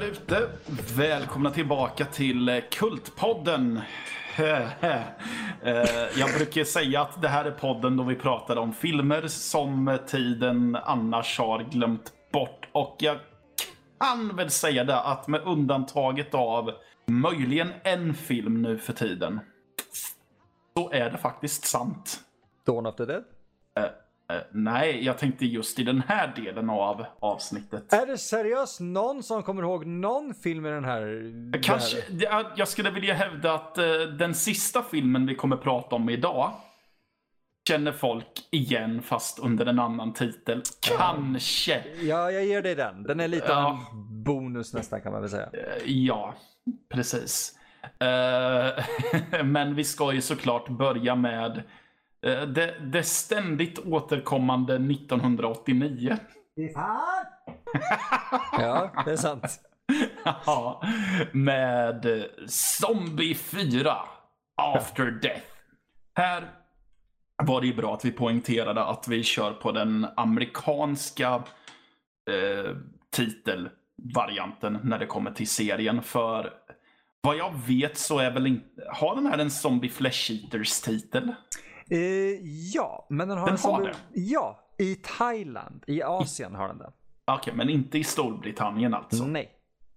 där ute. Välkomna tillbaka till eh, Kultpodden. Eh, Jag brukar säga att det här är podden då vi pratar om filmer som tiden annars har glömt bort. Och jag kan väl säga det att med undantaget av möjligen en film nu för tiden så är det faktiskt sant. Dawn of the Dead? Eh, Nej, jag tänkte just i den här delen av avsnittet. Är det seriöst någon som kommer ihåg någon film i den här? Kanske, det här- jag- skulle vilja hävda att eh, den sista filmen vi kommer prata om idag känner folk igen fast under en annan titel. Kanske. Ja, jag ger dig den. Den är lite Ja. av en bonus nästan kan man väl säga. Eh, Ja, precis. Eh, Men vi ska ju såklart börja med eh, det, det ständigt återkommande 1989. Ja, det är sant. Ja, med eh, Zombie 4 After Death. Här var det ju bra att vi poängterade att vi kör på den amerikanska eh, titelvarianten när det kommer till serien. För vad jag vet så är väl inte... Har den här en Zombie Flesh Eaters titel? Eh, ja, men den har Den en sån... har det? Ja, i Thailand. I Asien har den det. Okej, men inte i Storbritannien alltså. Nej.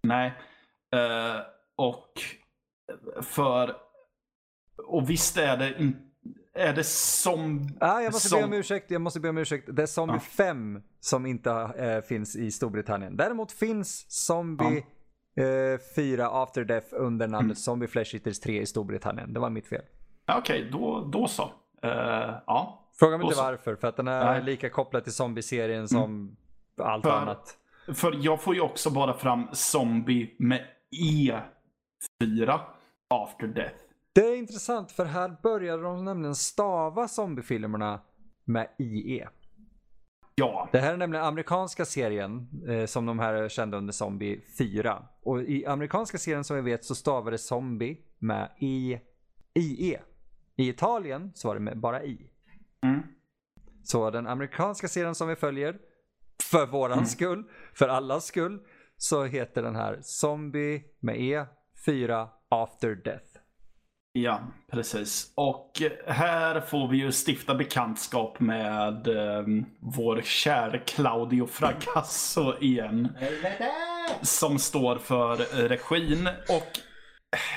Nej. Eh, och för... Och visst är det in, Är det som... Ah, jag måste som, be om ursäkt. Jag måste be om ursäkt. Det är Zombie Ja. 5 som inte eh, finns i Storbritannien. Däremot finns Zombie eh, 4 After Death under namnet Mm. Zombie Flesh Eaters 3 i Storbritannien. Det var mitt fel. Okej, då, då så. Eh, ja. Fråga mig inte så- varför, för att den är Nej. Mm. lika kopplad till zombie-serien som allt För- annat. För jag får ju också bara fram zombie med E4 after death. Det är intressant för här började de nämligen stava zombiefilmerna med IE. Ja, Det här är nämligen amerikanska serien eh, som de här kände under Zombie 4. Och i amerikanska serien som vi vet så stavades zombie med I, IE. I Italien så var det med bara I. Mm. Så den amerikanska serien som vi följer, för våran skull, för allas skull, så heter den här Zombie med E4 After Death. ja, precis. Och här får vi ju stifta bekantskap med eh, vår kära Claudio Fragasso igen. Som står för regin. Och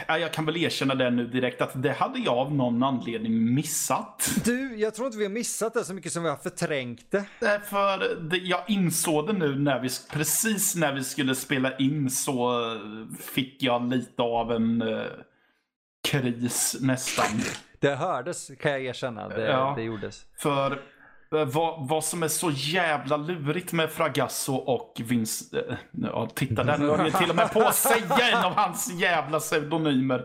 jag kan väl erkänna det nu direkt att det hade jag av någon anledning missat. Du, jag tror inte vi har missat det så mycket som vi har förträngt det. Därför det, jag insåg det nu när vi, precis när vi skulle spela in så eh, fick jag lite av en eh, kris nästan. Det hördes kan jag erkänna, det, Ja. det gjordes. För vad, vad som är så jävla lurigt med Fragasso och Vince... eh, Ja, titta där, nu höll till och med på att säga en av hans jävla pseudonymer.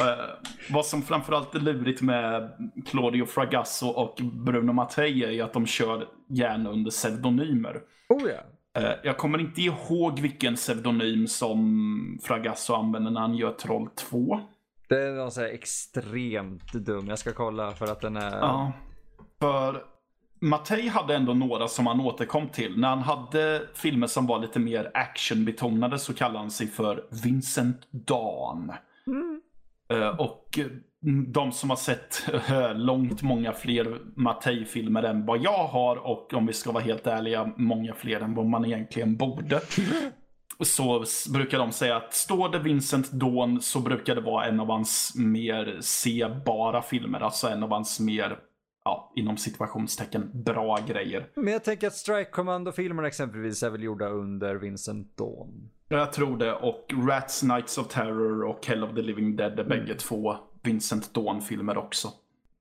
Eh, vad som framförallt är lurigt med Claudio Fragasso och Bruno Mattei är ju att de kör gärna under pseudonymer. Oh ja. Eh, Jag kommer inte ihåg vilken pseudonym som Fragasso använder när han gör Troll 2. Det är någon så här extremt dum. Jag ska kolla för att den är... Ja. För Mattei hade ändå några som han återkom till. När han hade filmer som var lite mer actionbetonade så kallade han sig för Vincent Dawn. Eh, Och eh, de som har sett eh, långt många fler Mattei-filmer än vad jag har och om vi ska vara helt ärliga, många fler än vad man egentligen borde. Så brukar de säga att står det Vincent Dawn så brukar det vara en av hans mer sebara filmer. Alltså en av hans mer, ja, inom situationstecken, bra grejer. Men jag tänker att Strike Commando-filmerna exempelvis är väl gjorda under Vincent Dawn. Jag tror det. Och Rats, Nights of Terror och Hell of the Living Dead är bägge två Vincent Dawn-filmer också.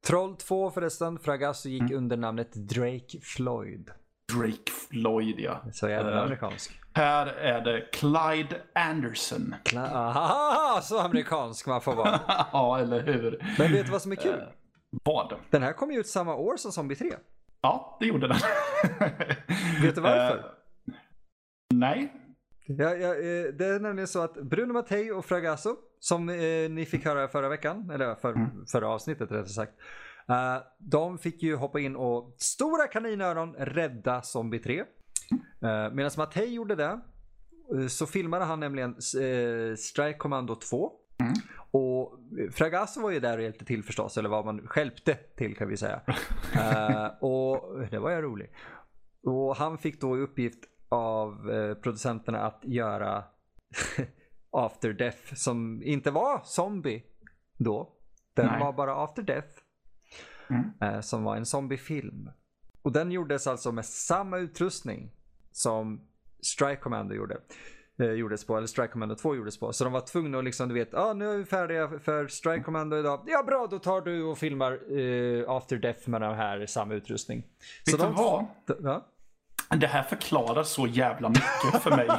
Troll 2 förresten, Fragasso gick Mm. under namnet Drake Floyd. Drake Floyd, ja. Så jävla Eh. amerikansk. Här är det Clyde Anderson. Kla- Aha, så amerikansk man får vara. ja, eller hur? Men vet du vad som är kul? Vad? Den här kom ju ut samma år som Zombie 3. Ja, det gjorde den. Vet du varför? Eh, nej. Ja, ja, eh, det är nämligen så att Bruno Mattei och Fragasso, som eh, ni fick höra förra veckan, eller för, Mm. förra avsnittet rättare sagt. eh, de fick ju hoppa in och stora kaninöron rädda Zombie 3. Uh, Medan Mattei gjorde det så filmade han nämligen eh, Strike Commando 2. Mm. Och Fragasso var ju där och hjälpte till förstås, eller vad man hjälpte till kan vi säga. uh, och det var ju roligt. Och han fick då i uppgift av uh, producenterna att göra After Death som inte var zombie då. Den Nej. var bara After Death. Mm. Uh, som var en zombiefilm. Och den gjordes alltså med samma utrustning som Strike Commando gjorde. Eh, gjordes på, eller Strike Commando 2 gjordes på. Så de var tvungna att liksom, du vet, ah, nu är vi färdiga för Strike Commando idag. Ja bra, då tar du och filmar eh, After Death med den här samma utrustning. Vet du de, vad? Ja? Det här förklarar så jävla mycket för mig.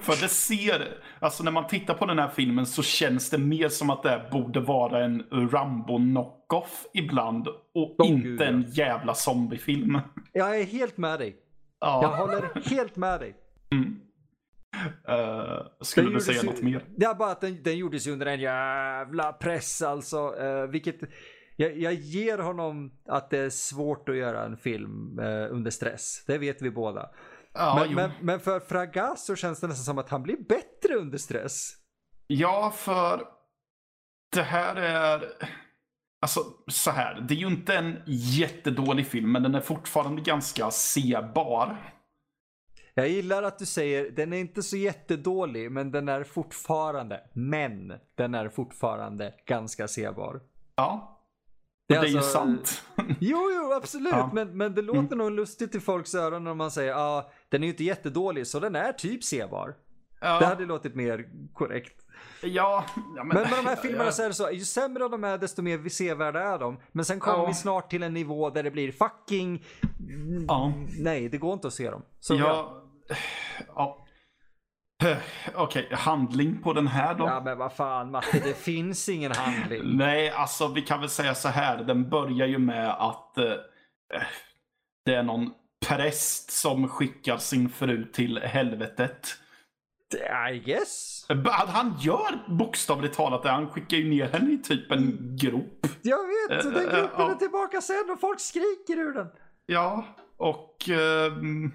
för det ser, alltså när man tittar på den här filmen så känns det mer som att det borde vara en Rambo knockoff ibland och Åh, inte gud, en jävla zombiefilm. Jag är helt med dig. Jag Ja, håller helt med dig. Uh, skulle Den du säga något mer? Det är bara att den, den gjordes ju under en jävla press alltså. eh, vilket, jag, jag ger honom att det är svårt att göra en film eh, under stress. Det vet vi båda. Ja, men, men, men för Fragasso känns det nästan som att han blir bättre under stress. Ja, för det här är... Alltså, så här. Det är ju inte en jättedålig film, men den är fortfarande ganska sebar. Jag gillar att du säger den är inte så jättedålig men den är fortfarande, men den är fortfarande ganska sebar. Ja, Det det är är, ju alltså- sant. Jo, jo, absolut. Ja. Men, men det låter nog lustigt i folks öron när man säger ja, ah, den är ju inte jättedålig så den är typ sebar. Ja, Det hade låtit mer korrekt. ja, ja, men, Men med de här filmerna ja, så är det så, ju sämre de är desto mer sevärda är de. Men sen kommer vi snart till en nivå där det blir fucking... Ja. Nej, det går inte att se dem. Så Ja, ja. Okej, handling på den här då? Ja men vad fan Matte, det finns ingen handling. Nej, alltså vi kan väl säga så här. Den börjar ju med att eh, det är någon präst som skickar sin fru till helvetet. I guess. Att Han gör bokstavligt talat det. Han skickar ju ner henne i typ en grop. Jag vet, Eh, den eh, gruppen ja. är tillbaka sen och folk skriker ur den. Ja, och... ehm,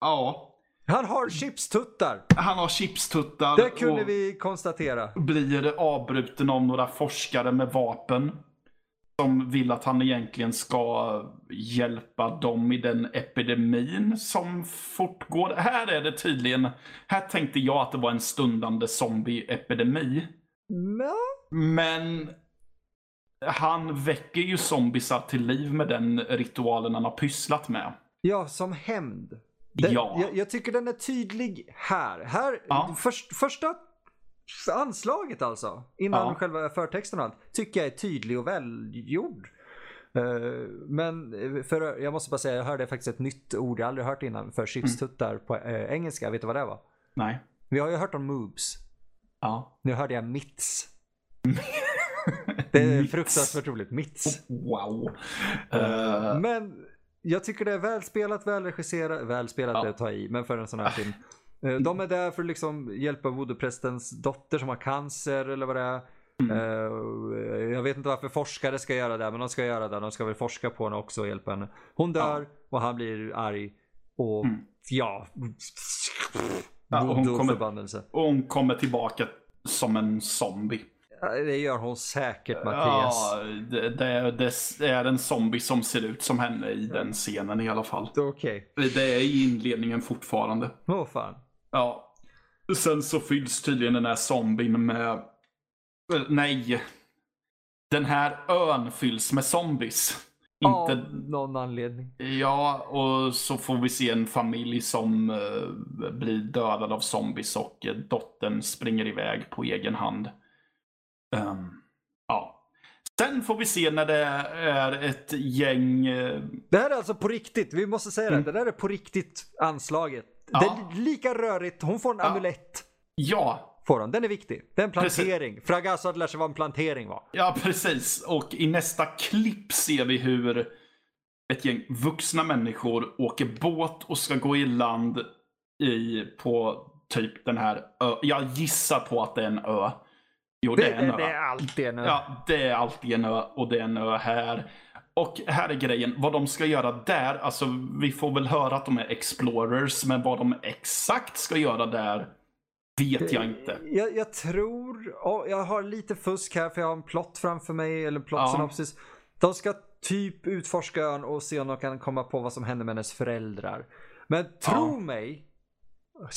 ja. Han har chipstuttar. Han har chipstuttar. Det kunde vi konstatera. blir avbruten av några forskare med vapen. Som vill att han egentligen ska hjälpa dem i den epidemin som fortgår. Här är det tydligen, här tänkte jag att det var en stundande zombie-epidemi. Ja. Men han väcker ju zombisar till liv med den ritualen han har pysslat med. Ja, som hämnd. Det- Ja. Jag, jag tycker den är tydlig här. Här, Ja. först, första anslaget alltså, innan Ja. själva förtexten och allt, tycker jag är tydlig och välgjord. Eh, men för, jag måste bara säga, jag hörde faktiskt ett nytt ord jag aldrig hört innan för chipstuttar på eh, engelska. Vet du vad det var? Nej. Vi har ju hört om moobs. Ja. Nu hörde jag mitts. Det är fruktansvärt roligt. Mitts. Wow. Eh, Men jag tycker det är välspelat, välregisserat, välspelat Ja. att ta i, men för en sån här film. Eh, De är där för att liksom hjälpa voodoo-prästens dotter som har cancer eller vad det är. Mm. Eh, Jag vet inte varför forskare ska göra det, men de ska göra det. De ska väl forska på henne också och hjälpa henne. Hon dör och han blir arg. Och Mm. ja, Ja, och hon kommer- och hon kommer tillbaka som en zombie. Det gör hon säkert Mattias. Ja, det, det, det är en zombie som ser ut som henne i den scenen i alla fall. Okej. Det är i inledningen fortfarande. Åh fan. Ja. Sen så fylls tydligen den här zombien med... eh, Nej. Den här ön fylls med zombies. Inte... Av någon anledning. Ja, och så får vi se en familj som eh, blir dödad av zombies och eh, dottern springer iväg på egen hand. Ehm, ja. Sen får vi se när det är ett gäng... eh, Det här är alltså på riktigt, vi måste säga det. Det där är på riktigt anslaget. Ja. Det är lika rörigt, hon får en Ja. amulett. ja, Får hon. Den är viktig. Det är en Precis. plantering. Fragasso hade lärt sig vad en plantering var. ja, precis. Och i nästa klipp ser vi hur ett gäng vuxna människor åker båt och ska gå i land i, på typ den här ö. Jag gissar på att det är en ö. Jo, det, Det, är en ö. det är alltid en Ja, det är alltid en ö och det är en ö här. Och här är grejen, vad de ska göra där, alltså vi får väl höra att de är explorers, men vad de exakt ska göra där vet jag inte. Jag, jag tror, oh, jag har lite fusk här för jag har en plott framför mig, eller en plottsynopsis. Ja. De ska typ utforska ön och se om de kan komma på vad som händer med hennes föräldrar. Men tro ja. mig,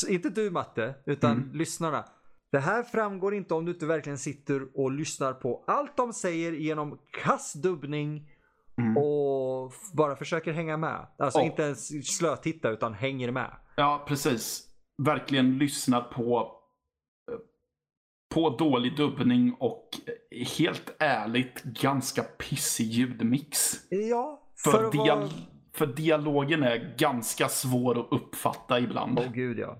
inte du Matte, utan mm. lyssnarna. Det här framgår inte om du inte verkligen sitter och lyssnar på allt de säger genom kass dubbning mm. och bara försöker hänga med. Alltså oh. inte ens slötitta utan hänger med. Ja, precis. Verkligen lyssnar på på dålig dubbning och helt ärligt ganska pissig ljudmix. Ja, för, för, dial vara... för dialogen är ganska svår att uppfatta ibland. Åh oh, gud ja.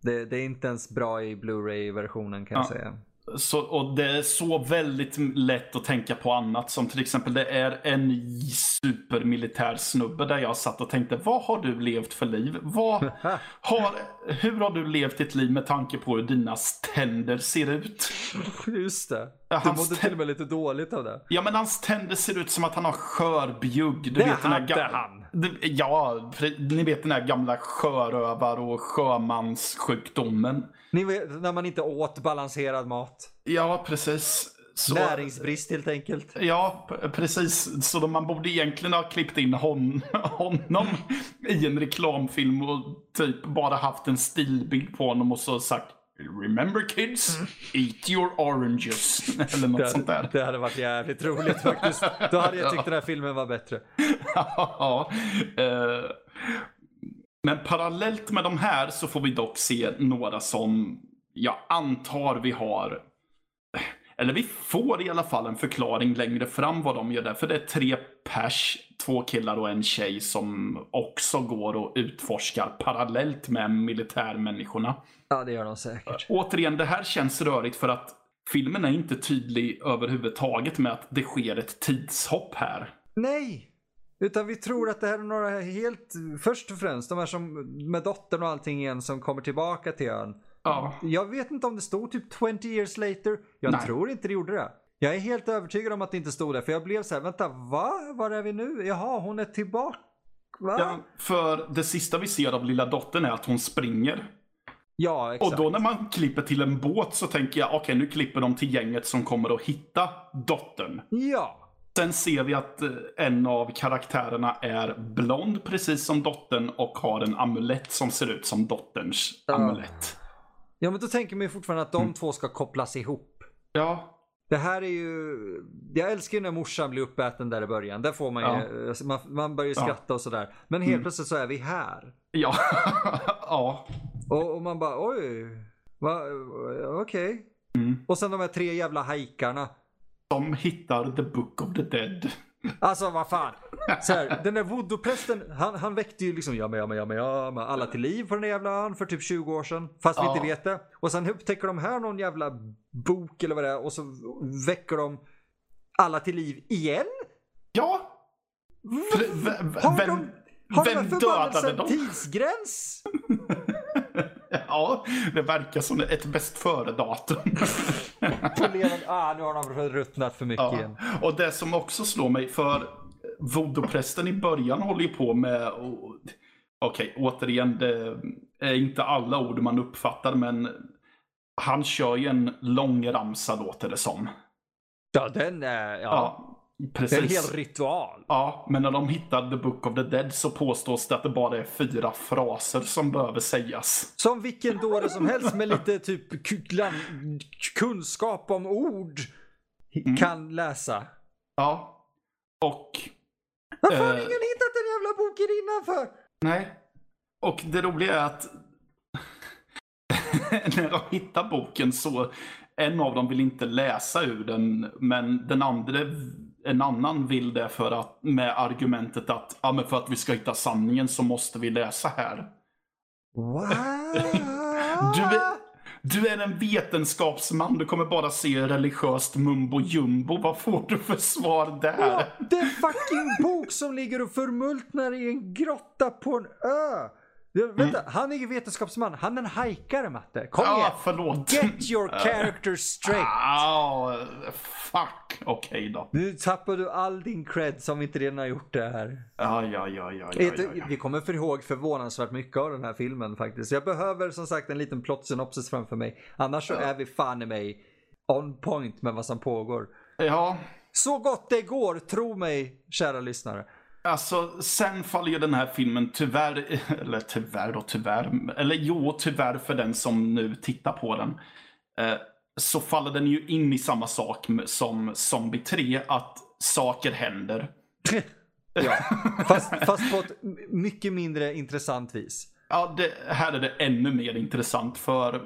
Det, det, är inte ens bra i Blu-ray-versionen kan ja. jag säga. Så, och det är så väldigt lätt att tänka på annat. Som till exempel det är en supermilitär snubbe där jag satt och tänkte vad har du levt för liv? Vad har, hur har du levt ditt liv med tanke på hur dina tänder ser ut? Just det. Du mådde till och med lite dåligt av det. Ja men hans tänder ser ut som att han har skörbjugg. Du det vet, hade den här han. Ja, ni vet den här gamla sjörövar och sjömanssjukdomen. Ni vet när man inte åt balanserad mat. Ja, precis. Så, Näringsbrist helt enkelt. Ja, precis. Så man borde egentligen ha klippt in hon, honom i en reklamfilm och typ bara haft en stilbild på honom och så sagt Remember kids, mm. eat your oranges. Eller något det, sånt där. Det hade varit jävligt roligt faktiskt. Då hade jag tyckt den här filmen var bättre. ja, uh, men parallellt med de här så får vi dock se några som jag antar vi har eller vi får i alla fall en förklaring längre fram vad de gör där. För det är tre pers, två killar och en tjej som också går och utforskar parallellt med militärmänniskorna. Ja, det gör de säkert. Återigen, det här känns rörigt för att filmen är inte tydlig överhuvudtaget med att det sker ett tidshopp här. Nej! Utan vi tror att det här är några helt, först och främst de här som med dottern och allting igen som kommer tillbaka till ön. Ja. Jag vet inte om det stod typ 20 years later. Jag Nej. tror inte det gjorde det. Jag är helt övertygad om att det inte stod det. För jag blev så här, vänta, va? Var är vi nu? Jaha, hon är tillbaka. Va? Ja, för det sista vi ser av lilla dottern är att hon springer. Ja, exakt. Och då när man klipper till en båt så tänker jag, okej okay, nu klipper de till gänget som kommer att hitta dottern. Ja. Sen ser vi att eh, en av karaktärerna är blond, precis som dottern, och har en amulett som ser ut som dotterns uh. amulett. Ja, men då tänker man ju fortfarande att de mm. två ska kopplas ihop. Ja. Det här är ju... Jag älskar ju när morsan blir uppäten där i början. Där får man ju... Ja. Alltså, man, man börjar ju skratta ja. och sådär. Men helt mm. plötsligt så är vi här. Ja. ja. Och, och, man bara oj. Okej. Okay. Mm. Och sen de här tre jävla hajkarna. De hittar the book of the dead. Alltså vad fan. Så här, den där voodoo-prästen, han, han väckte ju liksom ja men ja men ja men ja men alla till liv på den där jävla ön för typ 20 år sedan. Fast ja. vi inte vet det. Och sen upptäcker de här någon jävla bok eller vad det är och så väcker de alla till liv igen? Ja. V har vem, de, har vem dödade dem? tidsgräns? ja, det verkar som ett bäst före-datum. ah, nu har de ruttnat för mycket ja. igen. Och det som också slår mig, för voodoo-prästen i början håller ju på med Okej, okay, återigen, det är inte alla ord man uppfattar, men han kör ju en lång ramsa låter det som. Ja, den är... Ja. ja. Precis. Det är en hel ritual. Ja, men när de hittar The Book of the Dead så påstås det att det bara är fyra fraser som behöver sägas. Som vilken dåre som helst med lite typ kunskap om ord mm. kan läsa. Ja. Och... Varför har eh, ingen hittat den jävla boken innan för? Nej. Och det roliga är att när de hittar boken så en av dem vill inte läsa ur den, men den andra en annan vill det för att, med argumentet att ja, men för att vi ska hitta sanningen så måste vi läsa här. Du är, du är en vetenskapsman, du kommer bara se religiöst mumbo jumbo. Vad får du för svar där? Ja, det är fucking bok som ligger och förmultnar i en grotta på en ö. Ja, vänta, han är ju vetenskapsman. Han är en hajkare Matte. Kom Ja, igen. förlåt. Get your character straight. Ah, fuck. Okej då. Nu tappar du all din cred som vi inte redan har gjort det här. Ja, ja, ja, ja, ja, ja, ja. Vi kommer för ihåg förvånansvärt mycket av den här filmen faktiskt. Jag behöver som sagt en liten plot synopsis framför mig. Annars så är vi fan i mig on point med vad som pågår. Ja, Så gott det går, tro mig kära lyssnare. Alltså sen faller ju den här filmen tyvärr, eller tyvärr och tyvärr, eller jo, tyvärr för den som nu tittar på den. Eh, så faller den ju in i samma sak som Zombie 3, att saker händer. ja. fast, fast på ett mycket mindre intressant vis. Ja, det, här är det ännu mer intressant för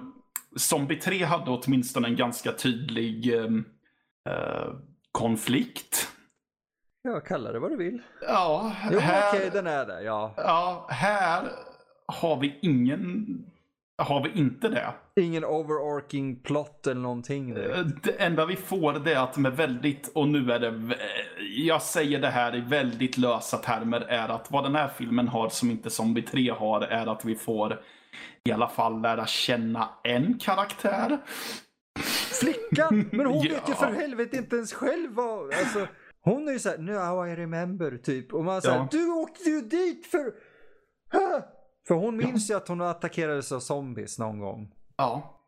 Zombie 3 hade åtminstone en ganska tydlig ehm, eh, konflikt. Ja, kalla det vad du vill. Ja, Jo, här, okej, den är det, ja. ja, här har vi ingen, har vi inte det. Ingen overarching plot eller någonting. direkt. Eh, Det enda vi får det är att med väldigt, och nu är det, jag säger det här i väldigt lösa termer, är att vad den här filmen har som inte Zombie 3 har är att vi får i alla fall lära känna en karaktär. Flickan! Men hon vet ju Ja. för helvete inte ens själv vad... Alltså, hon är ju såhär, now I remember typ. Och man säger, Ja. du åkte ju dit för... För hon minns ju att hon attackerades av zombies någon gång. Ja.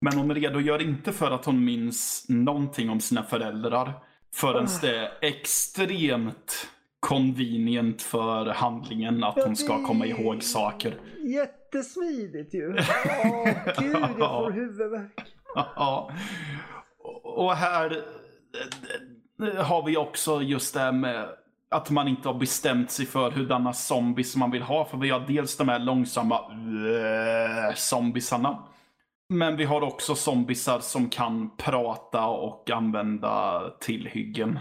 Men hon redogör inte för att hon minns någonting om sina föräldrar. Förrän det är extremt convenient för handlingen att hon ska komma ihåg saker. Jättesmidigt ju. Åh gud, jag får huvudvärk. Ja. Och här har vi också just det här med att man inte har bestämt sig för hurdana zombies man vill ha. För vi har dels de här långsamma äh, zombiesarna. Men vi har också zombiesar som kan prata och använda tillhyggen.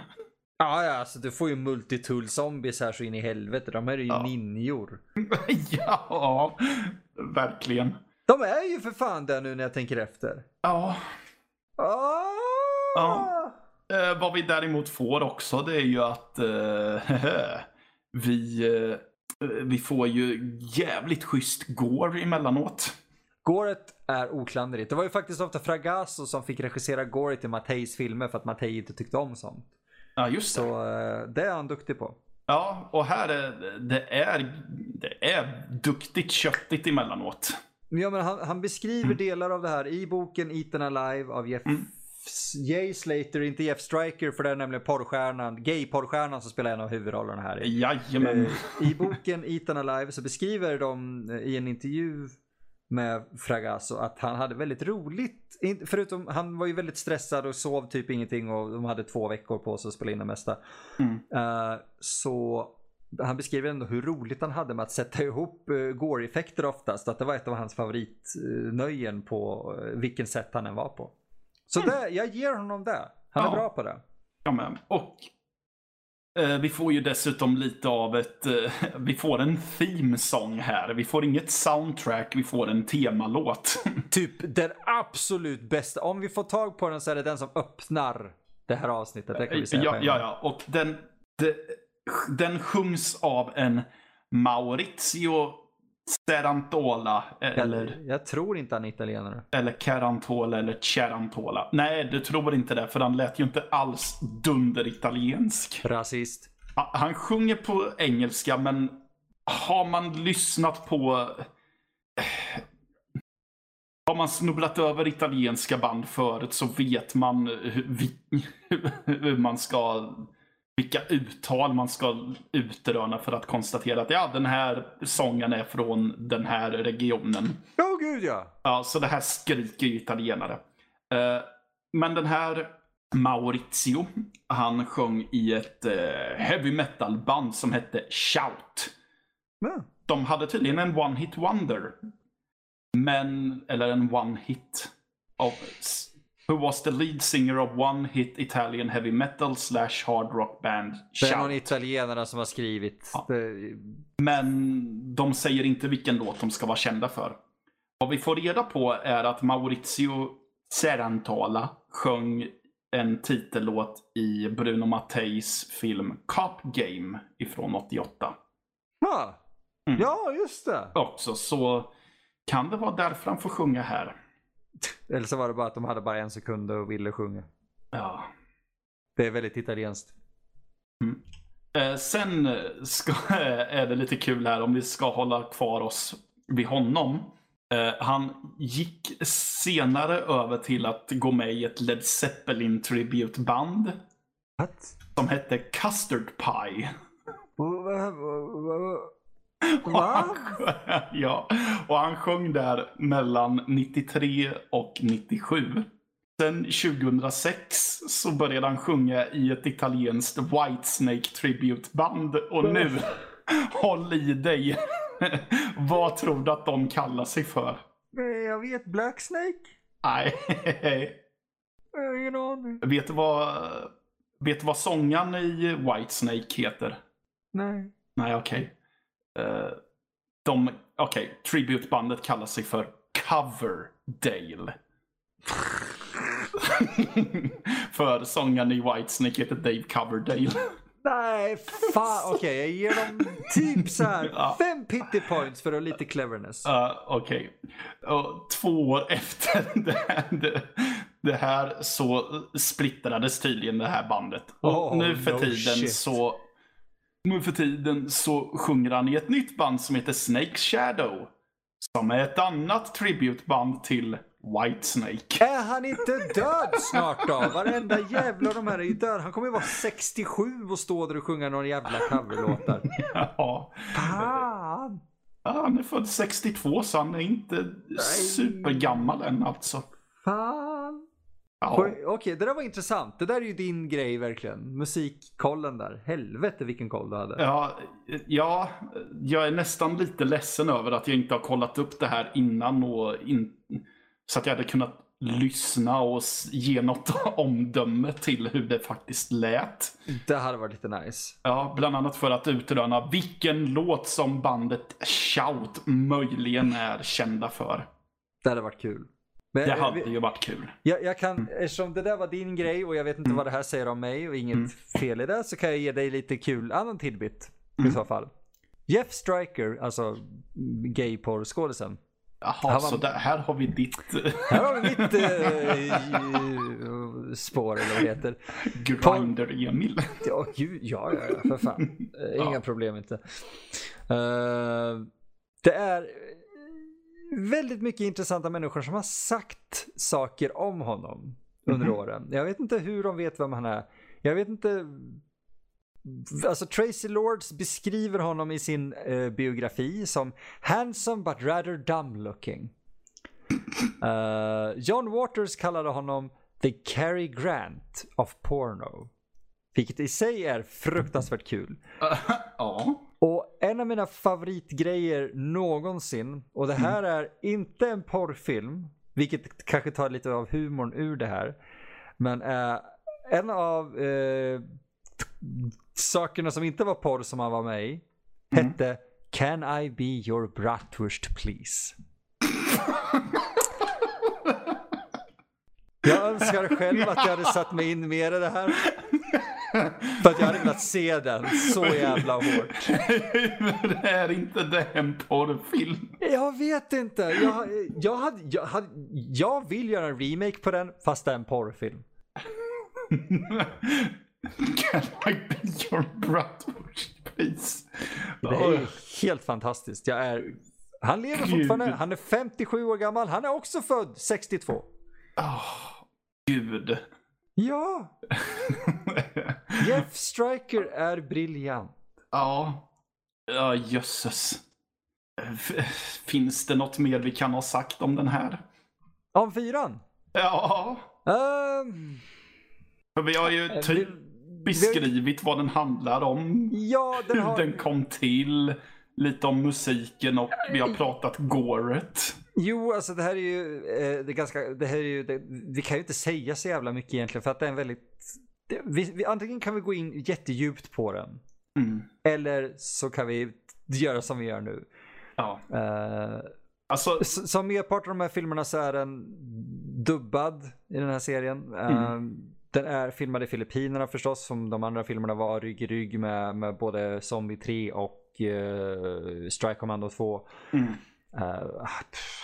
Ja, ja, alltså du får ju multitool zombies här så in i helvete. De här är ju Ja. ninjor. ja, verkligen. De är ju för fan där nu när jag tänker efter. Ja. Ah! Ja. Eh, vad vi däremot får också det är ju att eh, vi, eh, vi får ju jävligt schysst gore emellanåt. Goret är oklanderligt. Det var ju faktiskt ofta Fragasso som fick regissera Goret i Matteis filmer för att Mattei inte tyckte om sånt. Ja, just det. Så eh, det är han duktig på. Ja, och här är det är, det är duktigt köttigt emellanåt. Ja, men han, han beskriver delar av det här i boken Eaten Alive av Jeff Jay Slater, inte Jeff Striker för det är nämligen porrstjärnan, gay-porrstjärnan som spelar en av huvudrollerna här. i. Jajamän. Eh, I boken Eaten Alive så beskriver de eh, i en intervju med Fragasso att han hade väldigt roligt. Förutom han var ju väldigt stressad och sov typ ingenting och de hade två veckor på sig att spela in det mesta. Mm. Eh, så han beskriver ändå hur roligt han hade med att sätta ihop uh, gore-effekter oftast. Att det var ett av hans favoritnöjen på uh, vilken sätt han än var på. Så det, jag ger honom det. Han är Ja. bra på det. Ja, men. Och eh, vi får ju dessutom lite av ett, eh, vi får en theme song här. Vi får inget soundtrack, vi får en temalåt. Typ den absolut bästa. Om vi får tag på den så är det den som öppnar det här avsnittet. Det kan vi säga ja, ja, ja. Och den, de, den sjungs av en Maurizio Cerantola. Eller, Jag, jag tror inte han är italienare. eller Carantola eller Cerantola. Nej, du tror inte det, för han lät ju inte alls dunder italiensk. Rasist. Han sjunger på engelska, men har man lyssnat på... Har man snubblat över italienska band förut så vet man hur, hur man ska... Vilka uttal man ska utröna för att konstatera att ja, den här sången är från den här regionen. Ja, gud ja. Ja, så det här skriker ju italienare. Eh, men den här Maurizio, han sjöng i ett eh, heavy metal band som hette Shout. ja. De hade tydligen en one hit wonder. Men, eller en one hit. Who was the lead singer of one hit Italian heavy metal slash hard rock band Det är någon Shout. italienare som har skrivit. Ja. Men de säger inte vilken låt de ska vara kända för. Vad vi får reda på är att Maurizio Cerantola sjöng en titellåt i Bruno Matteis film Cop Game ifrån 88. ja. Mm. Ja, just det. också. Så kan det vara därför han får sjunga här. Eller så var det bara att de hade bara en sekund och ville sjunga. Ja. Det är väldigt italienskt. Eh, sen ska, är det lite kul här om vi ska hålla kvar oss vid honom. Eh, han gick senare över till att gå med i ett Led Zeppelin tributeband What? som hette Custard Pie. Och han, ja, och han sjöng där mellan 93 och 97. Sen 2006 så började han sjunga i ett italienskt Whitesnake tributeband och nu, håll i dig, vad tror du att de kallar sig för? Nej, Jag vet Black Snake. Nej, Jag har ingen aning. vet du vad, vet du vad sångaren i Whitesnake heter? Nej. Nej, okej. Eh, de, okej, tributebandet kallar sig för Coverdale. för sångaren i Whitesnake heter Dave Coverdale. Nej, fan. Okej, jag ger dem typ så här Ja. fem pity points för att ha lite cleverness. Uh, okej. Och två år efter det, det, det här så splittrades tydligen det här bandet. Och Oh, nu för no tiden shit. så nu för tiden så sjunger han i ett nytt band som heter Snake Shadow. Som är ett annat tributeband till Whitesnake. Är han inte död snart då? Varenda jävla av de här är ju död. Han kommer ju vara 67 och stå där och sjunga någon jävla coverlåtar. Ja. Fan! Han är född 62 så han är inte supergammal än alltså. Fan! Ja. Okej, det där var intressant. Det där är ju din grej verkligen. Musikkollen där. Helvete vilken koll du hade. Ja, ja, jag är nästan lite ledsen över att jag inte har kollat upp det här innan och in, så att jag hade kunnat lyssna och ge något omdöme till hur det faktiskt lät. Det hade varit lite nice. Ja, bland annat för att utröna vilken låt som bandet Shout möjligen är kända för. Det hade varit kul. Men, Det eh, hade ju varit kul. Jag, jag kan, eftersom det där var din grej och jag vet inte vad det här säger om mig och inget fel i det så kan jag ge dig lite kul annan tidbit i så fall. Jeff Striker, alltså gayporr-skådisen. Jaha, så där, här har vi ditt Här har vi mitt eh, spår eller vad det heter. Grinder-Emil. Ja, gud, ja, ja, ja, för fan. Eh, Inga problem inte. Eh, det är väldigt mycket intressanta människor som har sagt saker om honom under Mhm. åren. Jag vet inte hur de vet vem han är. Jag vet inte. Alltså Tracy Lords beskriver honom i sin eh, biografi som handsome but rather dumb looking. Eh, John Waters kallade honom the Cary Grant of porno. Vilket i sig är fruktansvärt kul. ja. Och en av mina favoritgrejer någonsin, och det här är inte en porrfilm, vilket kanske tar lite av humorn ur det här. Men eh, en av eh, sakerna som inte var porr som han var med i hette Can I be your bratwurst please? Jag önskar själv att jag hade satt mig in mer i det här. För att jag hade velat se den så jävla hårt. Hur är inte det en porrfilm? Jag vet inte. Jag, jag, hade, jag, hade, jag vill göra en remake på den fast det är en porrfilm. Can I be your bratwurst please? Det är helt fantastiskt. Jag är, han lever Gud. fortfarande. Han är 57 år gammal. Han är också född 62. Åh, Gud. Ja, Jeff Striker är briljant. ja. Ja, jösses. Finns det något mer vi kan ha sagt om den här? Om fyran? Ja, Ehm, för vi har ju vi- typ beskrivit vad den handlar om. ja, den Hur har... den kom till. Lite om musiken och vi har pratat Goret. Jo, alltså det här är ju, eh, det är ganska, det här är ju, det, vi kan ju inte säga så jävla mycket egentligen för att det är en väldigt, det, vi, vi, antingen kan vi gå in jättedjupt på den Mm. eller så kan vi göra som vi gör nu. Ja, Eh, alltså. som merparten av de här filmerna så är den dubbad i den här serien. Eh, Den är filmad i Filippinerna förstås, som de andra filmerna var rygg i rygg med, med både Zombie 3 och uh, Strike Commando 2. Mm. Uh,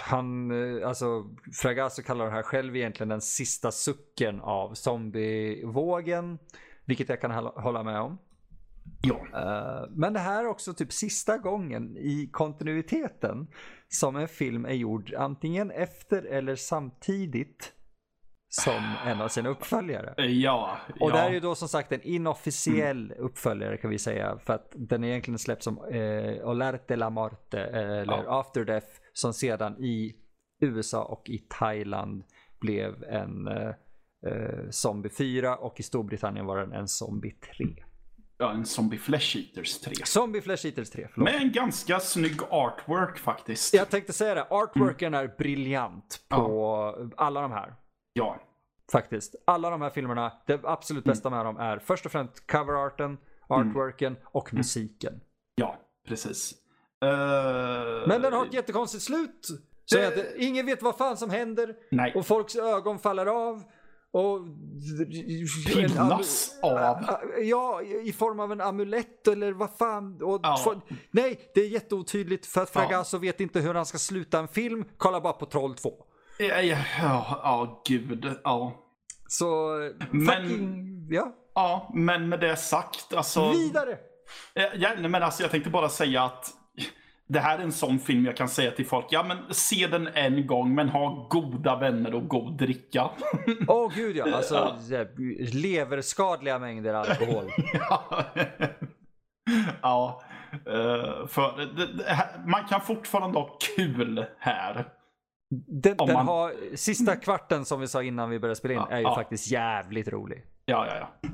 han, uh, alltså Fragasso kallar det här själv egentligen den sista sucken av zombievågen. Vilket jag kan hålla med om. Ja. Uh, men det här är också typ sista gången i kontinuiteten som en film är gjord antingen efter eller samtidigt som en av sina uppföljare. Ja. Och ja. det här är ju då som sagt en inofficiell mm. uppföljare kan vi säga. För att den är egentligen släppt som eh, Olerte la Morte eller ja. After Death som sedan i USA och i Thailand blev en eh, eh Zombie 4 och i Storbritannien var den en Zombie 3. Ja, en Zombie Flesh Eaters 3. Zombie Flesh Eaters 3, förlåt. Med en ganska snygg artwork faktiskt. Jag tänkte säga det, artworken mm. är briljant på ja. alla de här. Ja. Faktiskt. Alla de här filmerna, det absolut mm. bästa med dem är först och främst coverarten, artworken mm. och musiken. Ja, precis. Uh... Men den har ett jättekonstigt slut. Så det... att ingen vet vad fan som händer. Nej. Och folks ögon faller av. Och... Pinnas av? Ja, i form av en amulett eller vad fan. Och ja. nej, det är jätteotydligt för att Fragasso ja. vet inte hur han ska sluta en film. Kolla bara på Troll 2. Ja, ja, ja, gud, ja. Så, men, fucking, ja. Ja, men med det sagt, alltså. Vidare! Ja, men alltså jag tänkte bara säga att det här är en sån film jag kan säga till folk, ja men se den en gång men ha goda vänner och god dricka. Åh oh, gud ja, alltså ja. leverskadliga mängder alkohol. ja. ja, uh, för man kan fortfarande ha kul här. Den, den man... har, sista kvarten som vi sa innan vi började spela in ja, är ju ja. faktiskt jävligt rolig. Ja, ja, ja.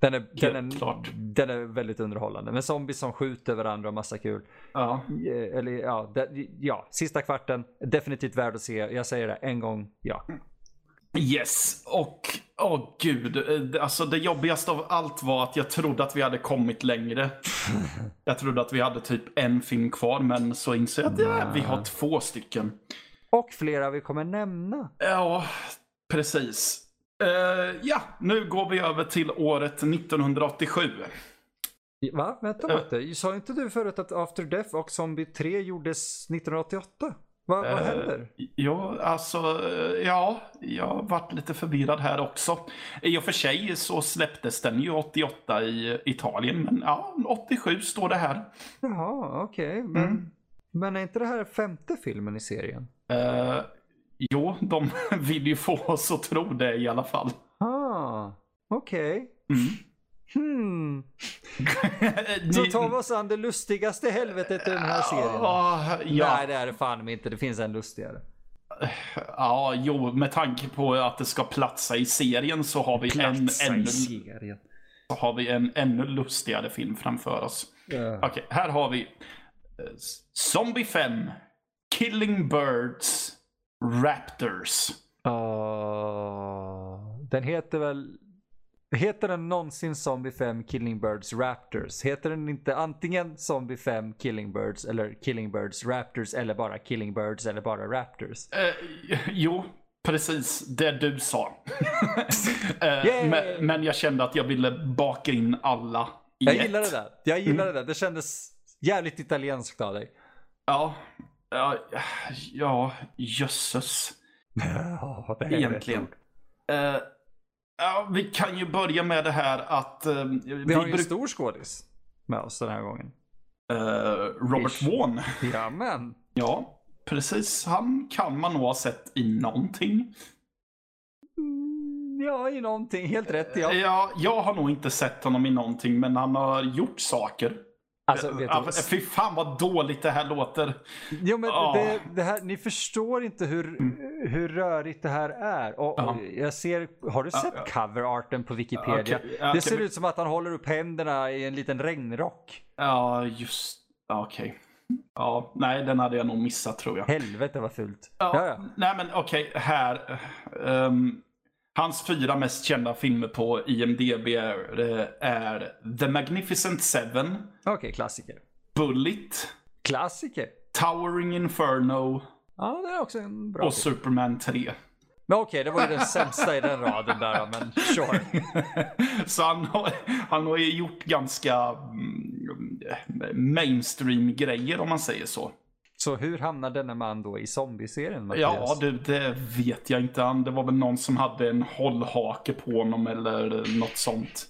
Den är, den, är, den är väldigt underhållande. Med zombies som skjuter varandra och massa kul. Ja. Eh, eller ja, det, ja, sista kvarten. Definitivt värd att se. Jag säger det en gång, ja. Yes, och åh oh, gud. Eh, alltså det jobbigaste av allt var att jag trodde att vi hade kommit längre. jag trodde att vi hade typ en film kvar, men så inser jag att ja, vi har två stycken. Och flera vi kommer nämna. Ja, precis. Uh, ja, nu går vi över till året 1987. Va? Vänta uh, lite. Sa inte du förut att After Death och Zombie 3 gjordes 1988? Va, vad uh, händer? Ja, alltså, ja, jag varit lite förvirrad här också. I och för sig så släpptes den ju 88 i Italien, men ja, 87 står det här. Jaha, okej. Okay. Men, mm. men är inte det här femte filmen i serien? Uh, jo, de vill ju få oss att tro det i alla fall. Ah, okej. Okay. Mm. Hmm. Så tar vi oss an det lustigaste helvetet i den här serien. Uh, ja. Nej, det är det fan inte. Det finns en lustigare. Ja, jo, med tanke på att det ska platsa i serien så har vi platsa en ännu, så har vi en ännu lustigare film framför oss. Uh. Okej, okay, här har vi uh, Zombie 5 Killing Birds Raptors. Uh, den heter väl... Heter den någonsin Zombie 5 Killing Birds Raptors? Heter den inte antingen Zombie 5 Killing Birds eller Killing Birds Raptors eller bara Killing Birds eller bara Raptors? Uh, jo, precis det du sa. uh, men, men, jag kände att jag ville baka in alla i Jag gillar det där. Jag gillar mm. det där. Det kändes jävligt italienskt av dig. Ja, Ja, ja jösses. Ja, det är Egentligen. Uh, ja, vi kan ju börja med det här att... Uh, vi, vi har ju en stor skådis med oss den här gången. Uh, Robert Ish. Vaughn. Jajamän. Ja, precis. Han kan man nog ha sett i någonting. Mm, ja, i någonting. Helt rätt ja. Ja, jag har nog inte sett honom i någonting, men han har gjort saker. Alltså, vet du, Fy fan vad dåligt det här låter. Jo, men oh. det, det, här, ni förstår inte hur, hur rörigt det här är. Och, uh -huh. jag ser, har du sett uh, coverarten på Wikipedia? Okay. Okay. Det ser ut som att han håller upp händerna i en liten regnrock. Ja, just okej. Okay. Ja, nej, den hade jag nog missat tror jag. Helvete vad fult. Ja, ja, ja. Nej, men okej, här. Um, Hans fyra mest kända filmer på IMDB är, är The Magnificent Seven. Okej, okay, klassiker. Bullet. Klassiker. Towering Inferno. Ja, det är också en bra Och film. Superman 3. Men okej, okay, det var ju den sämsta i den raden där, men sure. Så han har, han har ju gjort ganska, mm, mainstream-grejer om man säger så. Så hur hamnar denna man då i zombieserien? Mattias? Ja, det, det vet jag inte. Det var väl någon som hade en hållhake på honom eller något sånt.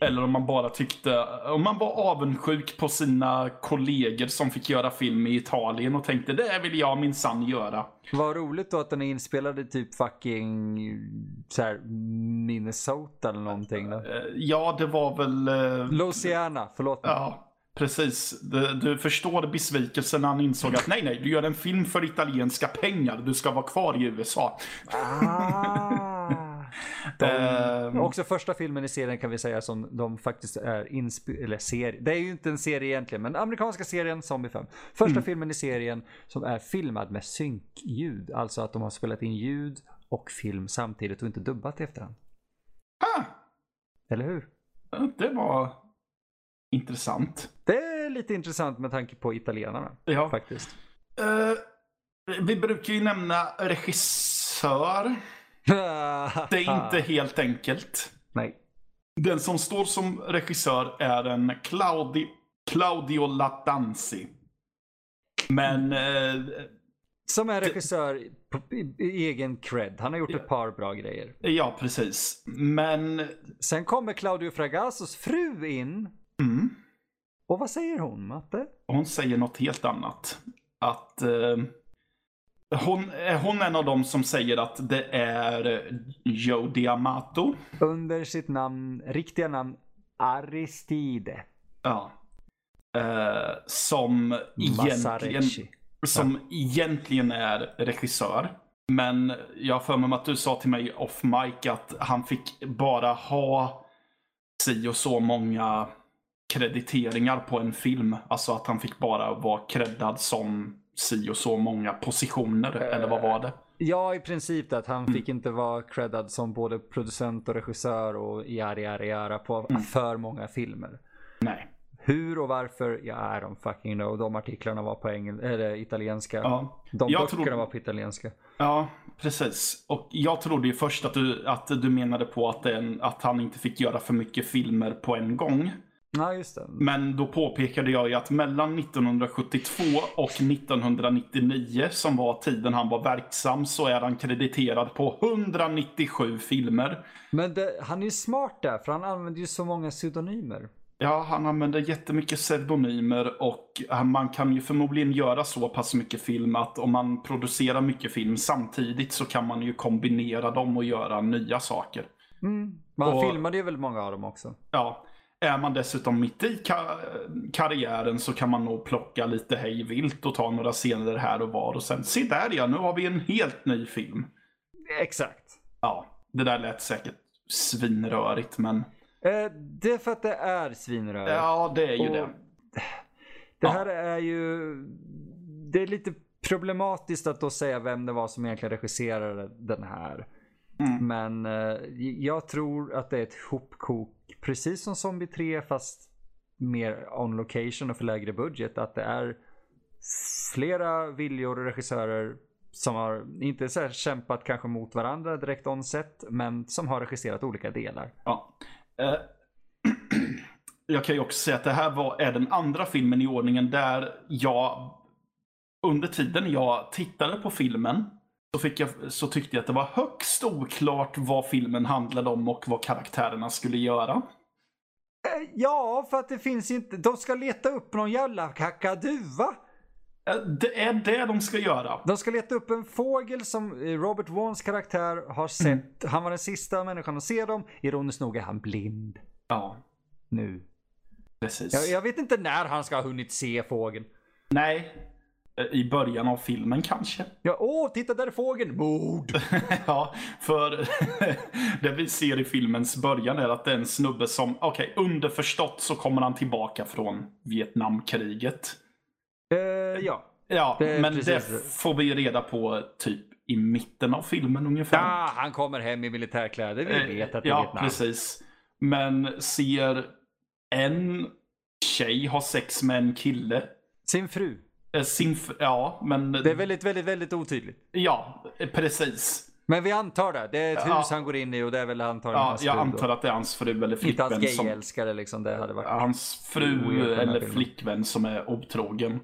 Eller om man bara tyckte, om man var avundsjuk på sina kollegor som fick göra film i Italien och tänkte det vill jag minsann göra. Vad roligt då att den är inspelad i typ fucking så här, Minnesota eller någonting. Då. Eh, Ja, det var väl... eh, Louisiana, förlåt mig. Ja, precis. Du, du förstår besvikelsen när han insåg att nej, nej, du gör en film för italienska pengar. Du ska vara kvar i USA. Ah. De, Ehm. också första filmen i serien kan vi säga som de faktiskt är inspelade, eller serie. Det är ju inte en serie egentligen, men amerikanska serien Zombie 5. Första Mm. filmen i serien som är filmad med synkljud. Alltså att de har spelat in ljud och film samtidigt och inte dubbat i efterhand. Ah, Eller hur? det var intressant. Det är lite intressant med tanke på italienarna Ja. faktiskt. Eh, vi brukar ju nämna regissör. Det är inte helt enkelt. Nej. Den som står som regissör är en Claudi, Claudio Latanzi. Men eh, Som är regissör på, i, egen cred. Han har gjort ett par bra grejer. ja, precis. Men Sen kommer Claudio Fragasos fru in. Mm, Och vad säger hon, Matte? hon säger något helt annat. Att eh, hon, är hon en av dem som säger att det är Joe Diamato? Under sitt namn, riktiga namn Aristide Ja. Eh, som egentligen, som egentligen är regissör. Men jag har för mig att du sa till mig off mic att han fick bara ha si och så många krediteringar på en film. Alltså att han fick bara vara creddad som si och så många positioner. Eller vad var det? Ja, i princip att han Mm. fick inte vara creddad som både producent och regissör och yara yara yara på Mm. för många filmer. Nej. Hur och varför, ja, I don't fucking know. De artiklarna var på engel- eller italienska. Ja. De Jag böckerna tror- var på italienska. Ja, precis. Och jag trodde ju först att du, att du menade på att, den, att han inte fick göra för mycket filmer på en gång. Ja, just det. Men då påpekade jag ju att mellan 1972 och 1999, som var tiden han var verksam, så är han krediterad på 197 filmer. Men det, han är ju smart där, för han använder ju så många pseudonymer. Ja, han använder jättemycket pseudonymer och man kan ju förmodligen göra så pass mycket film att om man producerar mycket film samtidigt så kan man ju kombinera dem och göra nya saker. Mm. Men han Och- filmade ju väldigt många av dem också. Ja, är man dessutom mitt i ka- karriären så kan man nog plocka lite hej vilt och ta några scener här och var och sen se där ja, nu har vi en helt ny film. Exakt. Ja, det där lät säkert svinrörigt men Eh, det är för att det är svinrörigt. ja, det är ju Och det. Det Ja. här är ju... Det är lite problematiskt att då säga vem det var som egentligen regisserade den här. Mm. Men eh, jag tror att det är ett hopkok, precis som Zombie 3 fast mer on location och för lägre budget. Att det är flera viljor och regissörer som har, inte så här kämpat kanske mot varandra direkt on set, men som har regisserat olika delar. Ja. Eh, jag kan ju också säga att det här var, är den andra filmen i ordningen där jag under tiden jag tittade på filmen så, fick jag, så tyckte jag att det var högst oklart vad filmen handlade om och vad karaktärerna skulle göra. Eh, Ja, för att det finns inte, de ska leta upp någon jävla kakaduva. Eh, Det är det de ska göra. De ska leta upp en fågel som eh, Robert Vaughns karaktär har sett. Han var den sista människan att se dem. Ironiskt nog är han blind Ja, nu. precis. Jag, jag vet inte när han ska ha hunnit se fågeln. Nej, i början av filmen kanske. Ja, åh, titta där är fågeln! Mord! ja, för det vi ser i filmens början är att det är en snubbe som, okej, underförstått så kommer han tillbaka från Vietnamkriget. Eh, ja. Ja, Det men precis det det. får vi reda på typ i mitten av filmen ungefär. ja, han kommer hem i militärkläder. Vi Eh, vet att det är Ja, Vietnam. precis. Men ser en tjej ha sex med en kille. Sin fru. Eh, Sin, f- ja, men... Det är väldigt, väldigt, väldigt otydligt. Ja, eh, precis. Men vi antar det. Det är ett Ja. hus han går in i och det är väl antagligen Ja, hans jag antar då. att det är hans fru eller Inte hans flickvän gayälskare liksom. Det hade varit... Hans fru eller flickvän som är otrogen.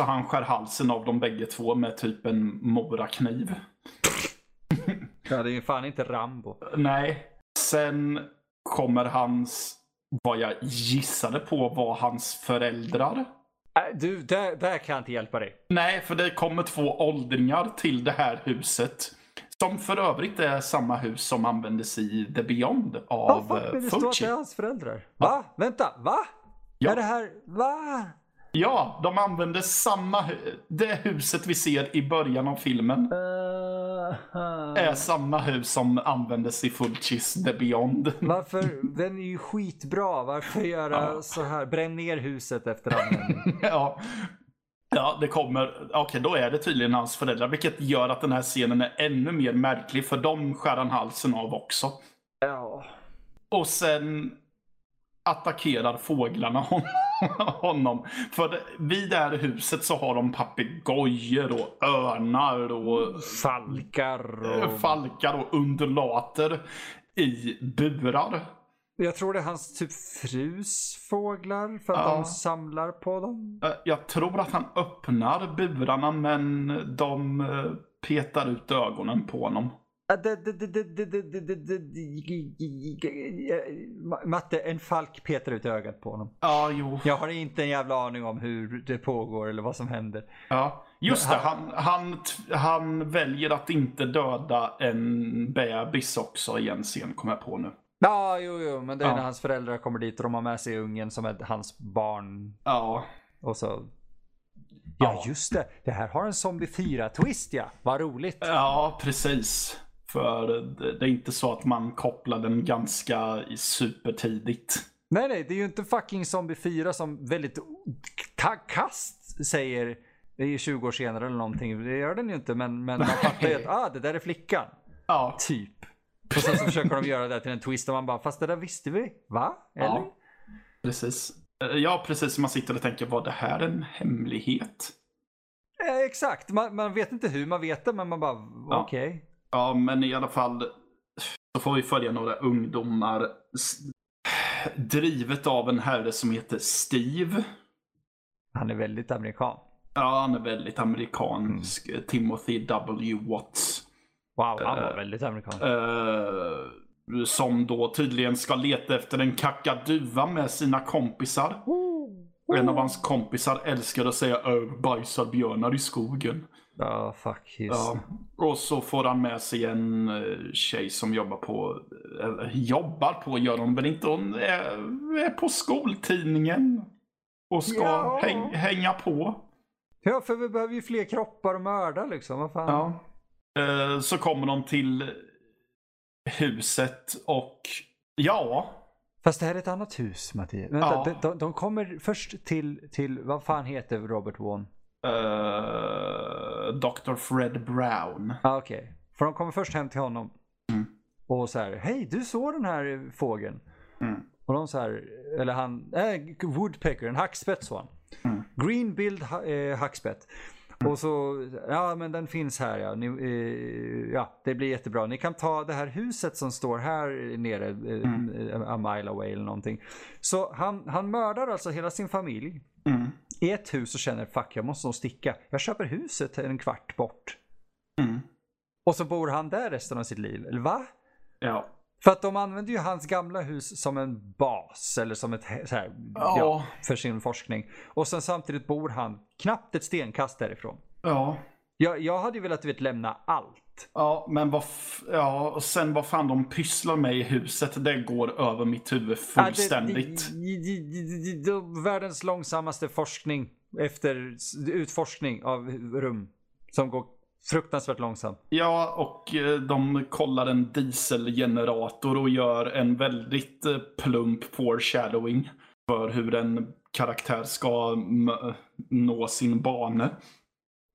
Så han skär halsen av dem bägge två med typ en morakniv. Ja, det är ju fan inte Rambo. Nej. Sen kommer hans, vad jag gissade på var hans föräldrar. Äh, Du, där, där kan jag inte hjälpa dig. Nej, för det kommer två åldringar till det här huset. Som för övrigt är samma hus som användes i The Beyond av fan eh, vill det stå att Fulci. det är hans föräldrar? Va? Vänta, va? Ja. Är det här, va? Ja, de använde samma Det huset vi ser i början av filmen Uh, är samma hus som användes i Fulcis The Beyond. Varför? Den är ju skitbra. Varför göra Ja. så här? Bränn ner huset efter användning. ja. Ja, det kommer. Okej, då är det tydligen hans föräldrar. Vilket gör att den här scenen är ännu mer märklig. För de skär han halsen av också. ja. Och sen attackerar fåglarna hon- honom. För vid det här huset så har de papegojor och örnar och Falkar och... falkar och undulater i burar. Jag tror det är hans typ frus fåglar för att Ja. de samlar på dem. Eh, Jag tror att han öppnar burarna men de eh, petar ut ögonen på honom. Matte, en falk petar ut ögat på honom. Ja, jo. Jag har inte en jävla aning om hur det pågår eller vad som händer. Ja, just det. Han, han, han väljer att inte döda en bebis också i en scen, kommer jag på nu. Ja, jo, jo, men det är när hans föräldrar kommer dit och de har med sig ungen som är hans barn. Ja. Och så Ja, just det. Det här har en Zombie 4-twist ja. Vad roligt. Ja, precis. För det, är inte så att man kopplar den ganska supertidigt. Nej, nej, det är ju inte fucking Zombie 4 som väldigt kast säger det är ju 20 år senare eller någonting. Det gör den ju inte, men, men man fattar ju att ah, det där är flickan. Ja, Typ. Och sen så försöker de göra det till en twist och man bara, fast det där visste vi. Va? Eller? ja precis. Eh, Ja, precis. Man sitter och tänker, var det här en hemlighet? Eh, exakt, man, man vet inte hur man vet det, men man bara, Ja. okej. Ja, men i alla fall så får vi följa några ungdomar drivet av en herre som heter Steve. Han är väldigt amerikan. Ja, han är väldigt amerikansk. Mm. Timothy W. Watts. Wow, han var Eh, väldigt amerikan. Eh, som då tydligen ska leta efter en kakaduva med sina kompisar. Och en av hans kompisar älskar att säga bajsar björnar i skogen. Ja, fuck. Just. Ja. Och så får han med sig en eh, tjej som jobbar på, eller jobbar på gör hon väl inte, hon är, är på skoltidningen. Och ska Ja. häng, hänga på. Ja, för vi behöver ju fler kroppar att mörda liksom. Vad fan. Ja. Eh, Så kommer de till huset och ja, Fast det här är ett annat hus, Mattias. Vänta, Ja. de, de, de kommer först till, till, vad fan heter Robert Vaughn? Eh, Dr. Fred Brown. Ah, Okej, för de kommer först hem till honom. Mm. Och så här, hej du såg den här fågeln? Mm. Och de så här, eller han, äh, Woodpecker, en hackspett sa han. Mm. Greenbill ha, eh, hackspett. Och så, ja men den finns här ja. Ni, eh, ja, det blir jättebra. Ni kan ta det här huset som står här nere, eh, a mile away eller någonting. Så han, han mördar alltså hela sin familj Mm. I ett hus och känner fuck jag måste nog sticka. Jag köper huset en kvart bort. Mm. Och så bor han där resten av sitt liv. Eller va? Ja. För att de använder ju hans gamla hus som en bas eller som ett så här, ja. Ja. för sin forskning. Och sen samtidigt bor han knappt ett stenkast därifrån. Ja. Jag, jag hade ju velat vet, lämna allt. Ja, men vad, ja, och sen vad fan de pysslar med i huset, det går över mitt huvud fullständigt. Ja, världens långsammaste forskning efter utforskning av rum. Som går fruktansvärt långsamt. Ja, och eh, de kollar en dieselgenerator och gör en väldigt eh, plump foreshadowing för hur en karaktär ska nå sin bane.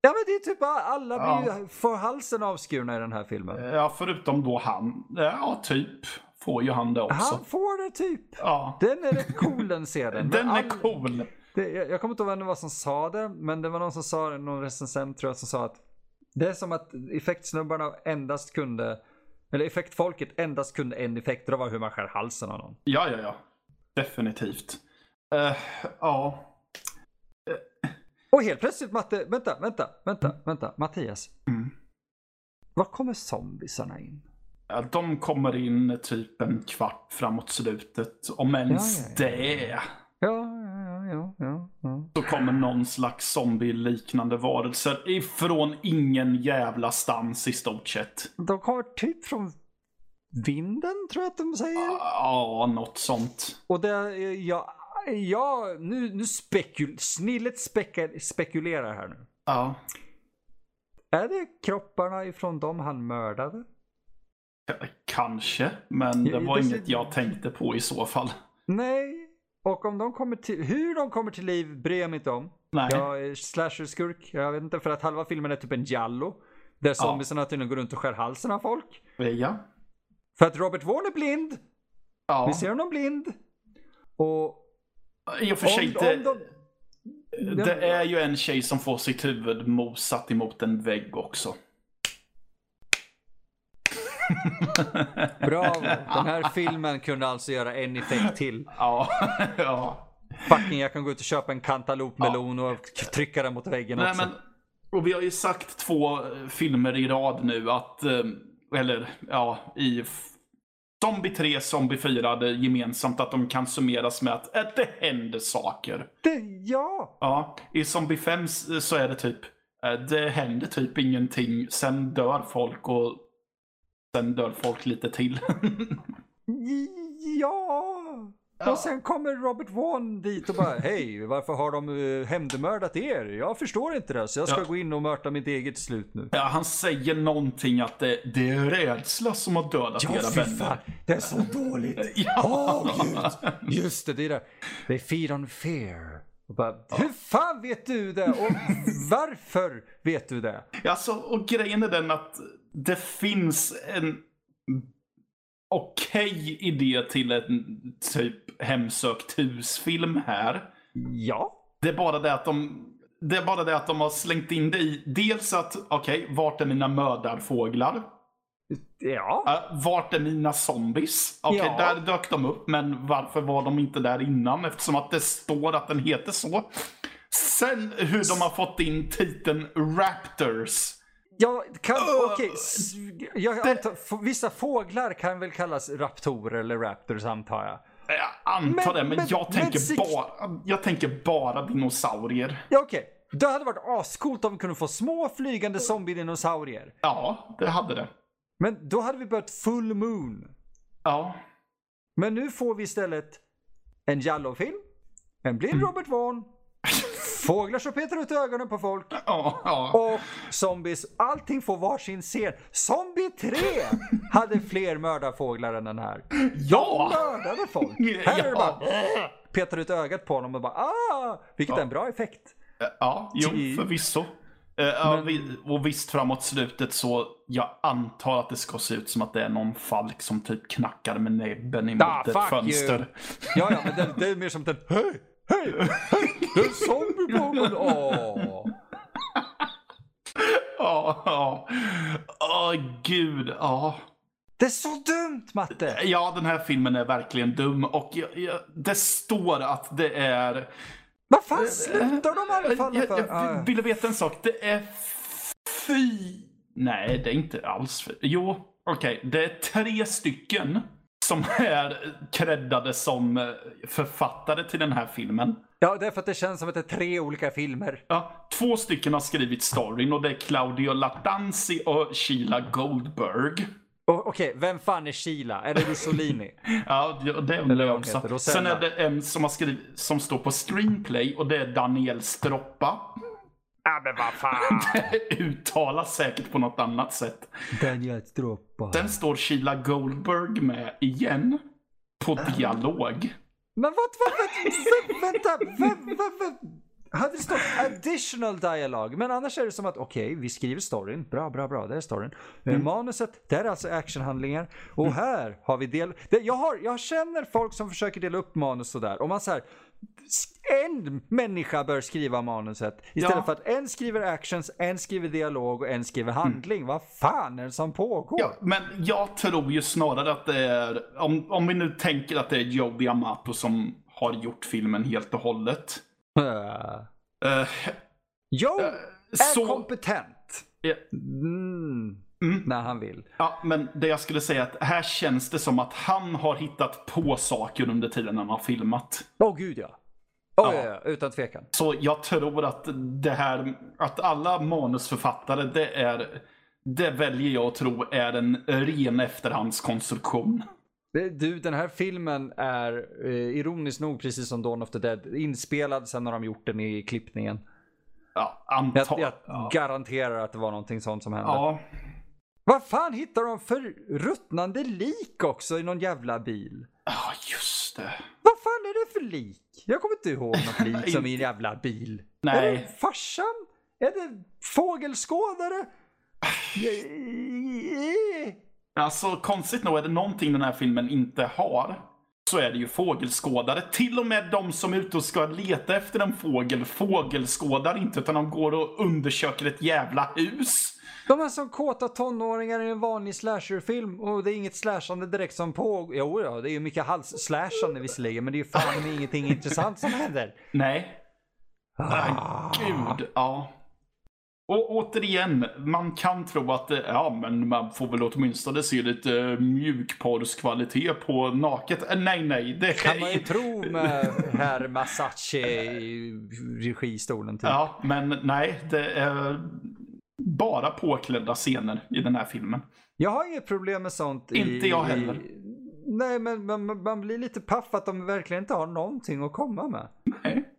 Ja men det är typ bara- alla blir Ja. ju får halsen avskurna i den här filmen. Ja, förutom då han. Ja, typ. Får ju han det också. Han får det typ. Ja. Den är rätt cool den scenen. Den Men är all- cool. Det, jag, jag kommer inte ihåg vem det var som sa det, men det var någon som sa det, någon recensent tror jag som sa att Det är som att effektsnubbarna endast kunde, eller effektfolket endast kunde en effekt. Det var hur man skär halsen av någon. Ja, ja, ja. Definitivt. Uh, ja. Och helt plötsligt Matte, vänta, vänta, vänta, vänta, Mattias. Mm. Var kommer zombisarna in? Ja, de kommer in typ en kvart framåt slutet. Om ens Ja, ja, det. Ja, ja, ja, ja. Så kommer någon slags zombie-liknande varelser ifrån ingen jävla stans i stort sett. De kommer typ från vinden tror jag att de säger. Ja, något sånt. Och det, är- ja, ja nu, nu spekul, snillet speka, spekulerar här nu. Ja. Är det kropparna ifrån dem han mördade? Kanske, men det Ja, var det- inget jag tänkte på i så fall. Nej. Och om de kommer till, hur de kommer till liv bryr jag mig inte om. Nej. Jag är slasher-skurk. Jag vet inte för att halva filmen är typ en giallo. Där zombiesarna tydligen går runt och skär halsen av folk. Ja. För att Robert Vaughn är blind. Ja. Vi ser honom blind. Och I och för sig, om, det, om de... det är ju en tjej som får sitt huvud mosat emot en vägg också. Bravo. Den här filmen kunde alltså göra en effekt till. Ja, ja. Fucking jag kan gå ut och köpa en cantalopmelon och trycka den mot väggen Nej, också. men, och vi har ju sagt två eh, filmer i rad nu att, eh, eller ja, i Zombie 3, Zombie 4 hade gemensamt att de kan summeras med att, att det händer saker. Det, ja. Ja, i Zombie 5 s- så är det typ, eh, det händer typ ingenting, sen dör folk och sen dör folk lite till. Ja. Ja. Och sen kommer Robert Vaughn dit och bara hej, varför har de uh, hämndmördat er? Jag förstår inte det, så jag ska Ja. gå in och mörda mitt eget slut nu. ja, han säger någonting att det, det är rädsla som har dödat era vänner. det är så dåligt. Ja. Åh gud. Just det, det är det. They feed on fear. Och bara, Hur fan vet du det? Och varför vet du det? Alltså, och grejen är den att det finns en okej idé till en typ hemsökt husfilm här. Ja. Det är bara det att de det är bara det att de har slängt in det i dels att, okej, vart är mina mördarfåglar? Ja. Uh, vart är mina zombies? Okej, Ja. där dök de upp, men varför var de inte där innan? Eftersom att det står att den heter så. Sen hur de har fått in titeln Raptors. Jag kan, okej. s- jag antar, vissa fåglar kan väl kallas raptorer eller raptors antar jag. Jag antar Men- det, men, men- jag, men tänker sikt- bara, jag tänker bara dinosaurier. Ja okej. Det hade varit ascoolt om vi kunde få små flygande zombie-dinosaurier. Ja, det hade det. Men då hade vi börjat full moon. Ja, Men nu får vi istället en Jallo-film, en blind Robert Vaughn, fåglar som petar ut ögonen på folk ja, ja. och zombies. Allting får varsin scen. Zombie 3 hade fler mördarfåglar än den här. ja. Mördade folk. Här är det Ja. bara petar ut ögat på honom och bara ah, vilket är en bra effekt. Ja, jo, förvisso. Eh, ja, Men- och visst, framåt slutet så jag antar att det ska se ut som att det är någon falk som typ knackar med näbben emot Ah, ett fönster. you. Ja, ja, men det, det är mer som den hej, hej, det är en zombie på mig. Åh. Ja, ja. Åh, gud. Ja. Det är så dumt Matte. ja, den här filmen är verkligen dum och jag, jag, det står att det är... Vad fan slutar de anfalla Jag, för? jag Ah. ville veta en sak. Det är fy... Nej, det är inte alls fy. Jo, okej. Det är tre stycken som är creddade som eh, författare till den här filmen. Ja, det är för att det känns som att det är tre olika filmer. Ja, två stycken har skrivit storyn och det är Claudio Latanzi och Sheila Goldberg. Och, Okej, vem fan är Sheila? Är det Mussolini? Ja, det undrar jag också. Sen är det en som har skrivit, som står på screenplay och det är Daniel Stroppa. Ja, men vad fan. Uttalas säkert på något annat sätt. Daniel Stroppa. Sen står Sheila Goldberg med igen. På dialog. Men vad, vad, vad, vä- vänta, vä- vä- vä- hade det stått additional dialog, men annars är det som att okej, vi skriver storyn, bra, bra, bra, det är storyn. Eh, Manuset, det är alltså actionhandlingar. Och här har vi del... Jag, har, jag känner folk som försöker dela upp manus sådär, och man säger en människa bör skriva manuset. Istället Ja. för att en skriver actions, en skriver dialog och en skriver handling. Vad fan är det som pågår? Ja, men jag tror ju snarare att det är, om, om vi nu tänker att det är Joe D'Amato som har gjort filmen helt och hållet. Uh, Eh, Joe är så, kompetent. Ja. Mm, Mm. när han vill. ja, men det jag skulle säga är att här känns det som att han har hittat på saker under tiden han har filmat. Åh gud ja. Oh, Ja. ja. utan tvekan. Så jag tror att det här, att alla manusförfattare, det är, det väljer jag att tro är en ren efterhandskonstruktion. Du, den här filmen är eh, ironiskt nog, precis som Dawn of the Dead, inspelad. Sen har de gjort den i klippningen. Ja, Jag, antar... jag ja. garanterar att det var någonting sånt som hände. ja, Vad fan hittar de för ruttnande lik också i någon jävla bil? Ja, just det. Vad fan är det för lik? Jag kommer inte ihåg något lik som i en jävla bil. Är Nej. det farsan? Är det fågelskådare? Alltså konstigt nog är det någonting den här filmen inte har. Så är det ju fågelskådare. Till och med de som är ute och ska leta efter en fågel fågelskådar inte utan de går och undersöker ett jävla hus. De är som kåta tonåringar i en vanlig slasherfilm och det är inget slashande direkt som pågår. Jo, ja, det är ju mycket hals-slashande visserligen men det är ju fan med ingenting intressant som händer. Nej. Ah, gud, ja. Och återigen, man kan tro att det- ja, men man får väl åtminstone se lite eh, mjukporrskvalitet på naket. Eh, Nej, nej, det Kan man ju tro med herr Masace i registolen typ. Ja, men nej, det är bara påklädda scener i den här filmen. Jag har inget problem med sånt. i- Inte jag heller. I, nej, men man, man blir lite paff att de verkligen inte har någonting att komma med. Nej.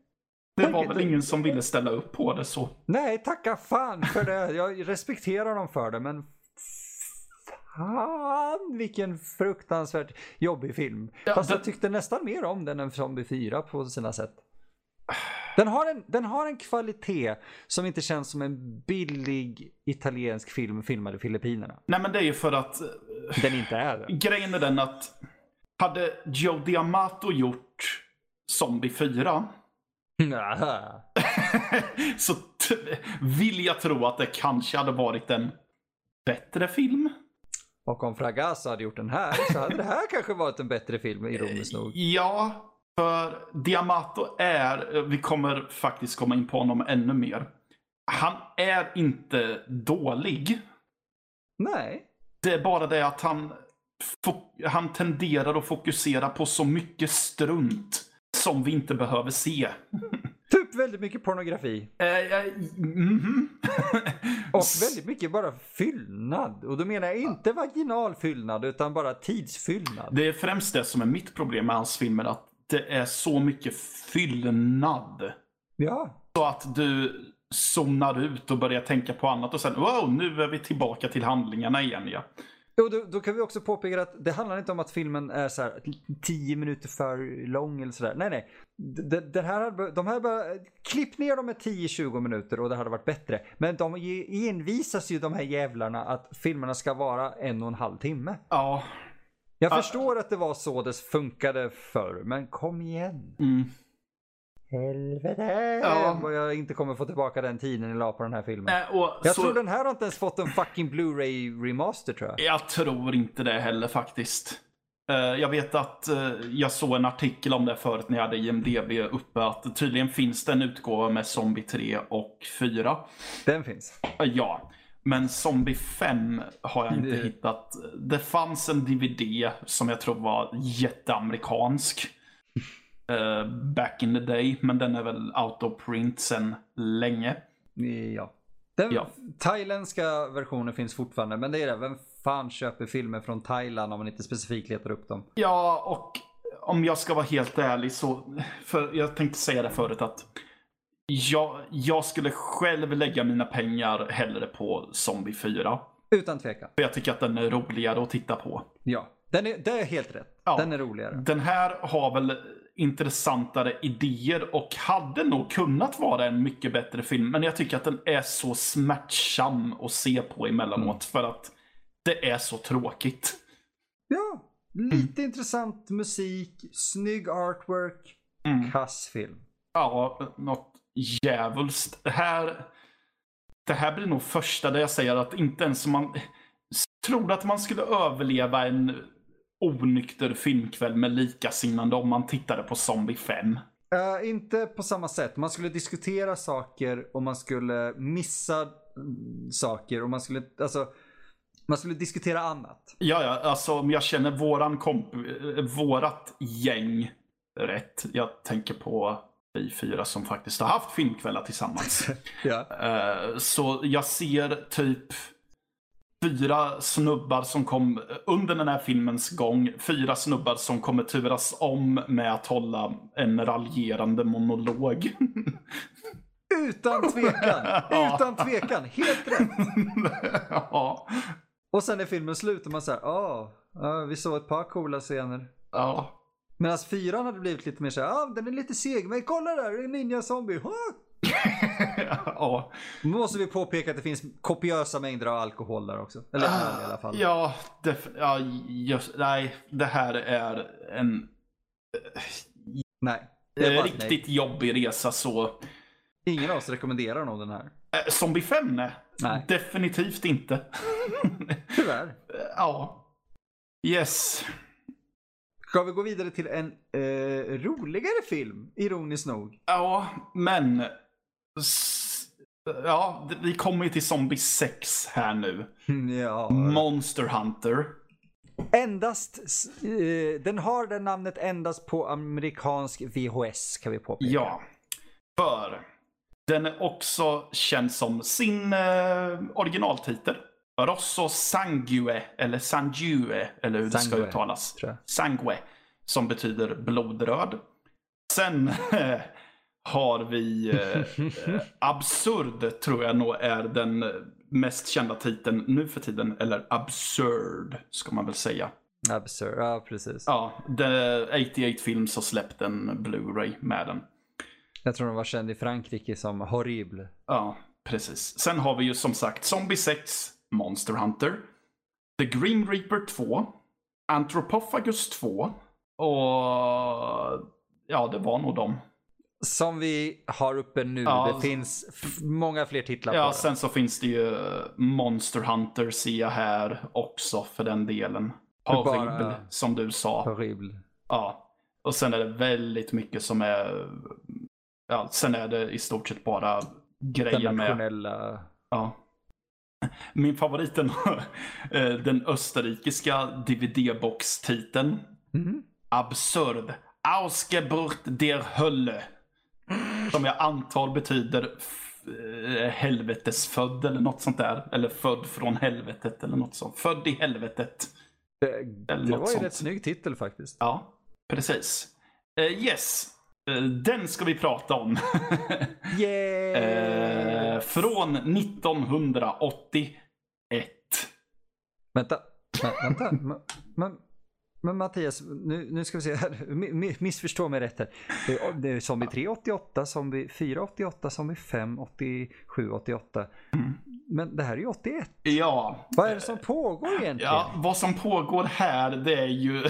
Det var väl ingen som ville ställa upp på det så. Nej, tacka fan för det. Jag respekterar dem för det, men fan vilken fruktansvärt jobbig film. Ja, Fast det- jag tyckte nästan mer om den än Zombie 4 på sina sätt. Den har, en, den har en kvalitet som inte känns som en billig italiensk film filmad i Filippinerna. Nej, men det är ju för att eh, Den inte är det. grejen är den att hade Joe D'Amato gjort Zombie 4 Nja. så vill jag tro att det kanske hade varit en bättre film. Och om Fragasso hade gjort den här så hade det här kanske varit en bättre film, ironiskt nog. Ja, för Diamato är, vi kommer faktiskt komma in på honom ännu mer. Han är inte dålig. Nej. Det är bara det att han, han tenderar att fokusera på så mycket strunt som vi inte behöver se. Typ väldigt mycket pornografi. Eh, eh, mhm. Och väldigt mycket bara fyllnad. Och då menar jag inte vaginal fyllnad utan bara tidsfyllnad. Det är främst det som är mitt problem med hans filmer, att det är så mycket fyllnad. Ja. Så att du zonar ut och börjar tänka på annat och sen wow, nu är vi tillbaka till handlingarna igen ja. Och då, då kan vi också påpeka att det handlar inte om att filmen är så här 10 minuter för lång eller sådär. Nej, nej. D- Den här, de här bara, klipp ner dem med 10-20 minuter och det hade varit bättre. Men de envisas ju de här jävlarna att filmerna ska vara en och en halv timme. Ja. Jag Ah. förstår att det var så det funkade förr, men kom igen. Mm. Helvete Ja. vad jag inte kommer få tillbaka den tiden jag la på den här filmen. Och Jag så, tror den här har inte ens fått en fucking Blu-ray remaster tror jag. jag tror inte det heller faktiskt. Eh, Jag vet att eh, jag såg en artikel om det förut när jag hade IMDB uppe att tydligen finns det en utgåva med Zombie 3 och 4. Den finns. Ja, men Zombie 5 har jag inte Det- hittat. Det fanns en DVD som jag tror var jätteamerikansk. eh, back in the day, men den är väl out of print sen länge. Ja. Den Ja. thailändska versionen finns fortfarande, men det är det. Vem fan köper filmer från Thailand om man inte specifikt letar upp dem? Ja, och om jag ska vara helt ärlig så, för jag tänkte säga det förut att jag, jag skulle själv lägga mina pengar hellre på Zombie 4. Utan tvekan. För jag tycker att den är roligare att titta på. Ja. Den är, det är helt rätt. Ja. Den är roligare. Den här har väl intressantare idéer och hade nog kunnat vara en mycket bättre film. Men jag tycker att den är så smärtsam att se på emellanåt för att det är så tråkigt. Ja. Lite intressant musik, snygg artwork, Mm. kass film. Ja, något djävulskt. Det här, det här blir nog första där jag säger att inte ens om man tror att man skulle överleva en onykter filmkväll med likasinnande om man tittade på Zombie 5. Uh, inte på samma sätt. Man skulle diskutera saker och man skulle missa mm, saker och man skulle, alltså, man skulle diskutera annat. Ja, ja, alltså om jag känner våran komp eh, vårat gäng rätt. Jag tänker på vi fyra som faktiskt har haft filmkvällar tillsammans. ja. Uh, så jag ser typ fyra snubbar som kom under den här filmens gång. Fyra snubbar som kommer turas om med att hålla en raljerande monolog. Utan tvekan! Utan tvekan! Helt rätt! ja. Och sen är filmen slut och man säger ja, oh, vi såg ett par coola scener. Ja. Medan fyran hade blivit lite mer såhär, ja ah, den är lite seg, men kolla där, det är en ninja-zombie. ja. Nu måste vi påpeka att det finns kopiösa mängder av alkohol där också. Eller öl i alla fall. Ja, ja just, nej, det här är en... Nej. Det är riktigt nej. jobbig resa så. Ingen av oss rekommenderar nog den här. Äh, Zombie 5? Nej. nej. Definitivt inte. Tyvärr. ja. Yes. Ska vi gå vidare till en eh, roligare film, ironiskt nog? Ja, men Ja, vi kommer ju till Zombie 6 här nu. Ja. Monster Hunter. Endast, uh, den har det namnet endast på amerikansk VHS kan vi påpeka. Ja, för den är också känd som sin uh, originaltitel. Rosso Sangue, eller Sangue, eller hur det ska uttalas. Sangue, som betyder blodröd. Sen har vi eh, Absurd, tror jag nog är den mest kända titeln nu för tiden. Eller Absurd, ska man väl säga. Absurd, ja precis. Ja, The 88 Films har släppt en Blu-ray med den. Jag tror den var känd i Frankrike som Horrible. Ja, precis. Sen har vi ju som sagt Zombie 6, Monster Hunter, The Green Reaper 2, Anthropophagus 2 och ja, det var nog dem. Som vi har uppe nu. Ja, det finns många fler titlar Ja, sen så finns det ju Monster Hunter ser jag här också för den delen. Horrible, som du sa. Horrible. Ja. Och sen är det väldigt mycket som är... Ja, sen är det i stort sett bara grejer med... Ja. Min favorit är eh, den österrikiska DVD-box-titeln. Mm. Absurd. Ausgeburt der Hölle. Som jag antar betyder eh, helvetesfödd eller något sånt där. Eller född från helvetet eller något sånt. Född i helvetet. Det, det var ju en rätt snygg titel faktiskt. Ja, precis. Uh, yes, uh, den ska vi prata om. yes. uh, från 1981. Vänta, vänta. men, men Mattias, nu, nu ska vi se här. Missförstå mig rätt här. Det är zombie 3 88, zombie 4 88, zombie 5 87 88. Mm. Men det här är ju 81. Ja. Vad är det som pågår egentligen? Ja, vad som pågår här det är ju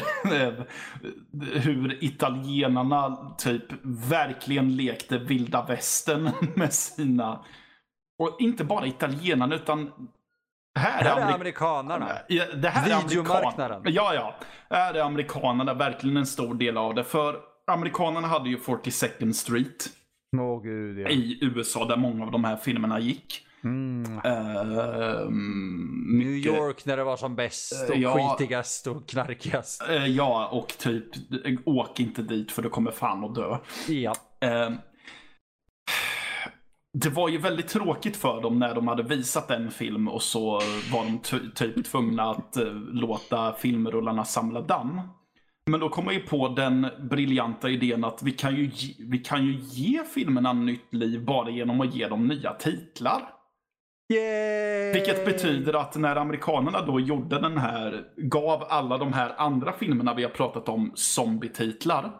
hur italienarna typ verkligen lekte vilda västern med sina och inte bara italienarna utan här, här är, är amerikanerna. Ja, det här Videomarknaden. Amerikan... Ja, ja. Här är amerikanerna verkligen en stor del av det. För amerikanerna hade ju 42nd Street. Oh, Gud, ja. I USA där många av de här filmerna gick. Mm. Uh, New York när det var som bäst och uh, ja, skitigast och knarkigast. Uh, ja, och typ åk inte dit för du kommer fan att dö. Ja. Det var ju väldigt tråkigt för dem när de hade visat en film och så var de typ tvungna att uh, låta filmrullarna samla damm. Men då kom jag ju på den briljanta idén att vi kan, ju vi kan ju ge filmerna nytt liv bara genom att ge dem nya titlar. Yay! Vilket betyder att när amerikanerna då gjorde den här, gav alla de här andra filmerna vi har pratat om zombie-titlar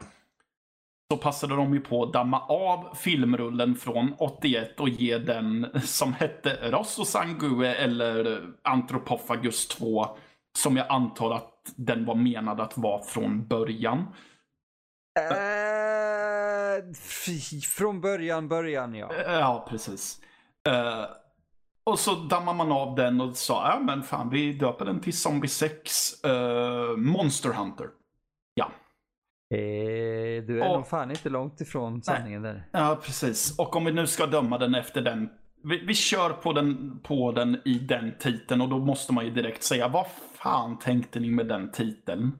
så passade de ju på att damma av filmrullen från 81 och ge den som hette Rosso Sangue eller Anthropophagus 2. Som jag antar att den var menad att vara från början. Uh, f- från början, början ja. Ja, precis. Eh, och så dammar man av den och sa, ja men fan vi döper den till Zombie 6 eh, Monster Hunter. Eh, du är Och- nog fan inte långt ifrån sanningen där. Ja, precis. Och om vi nu ska döma den efter den. Vi, vi kör på den, på den i den titeln och då måste man ju direkt säga, vad fan tänkte ni med den titeln?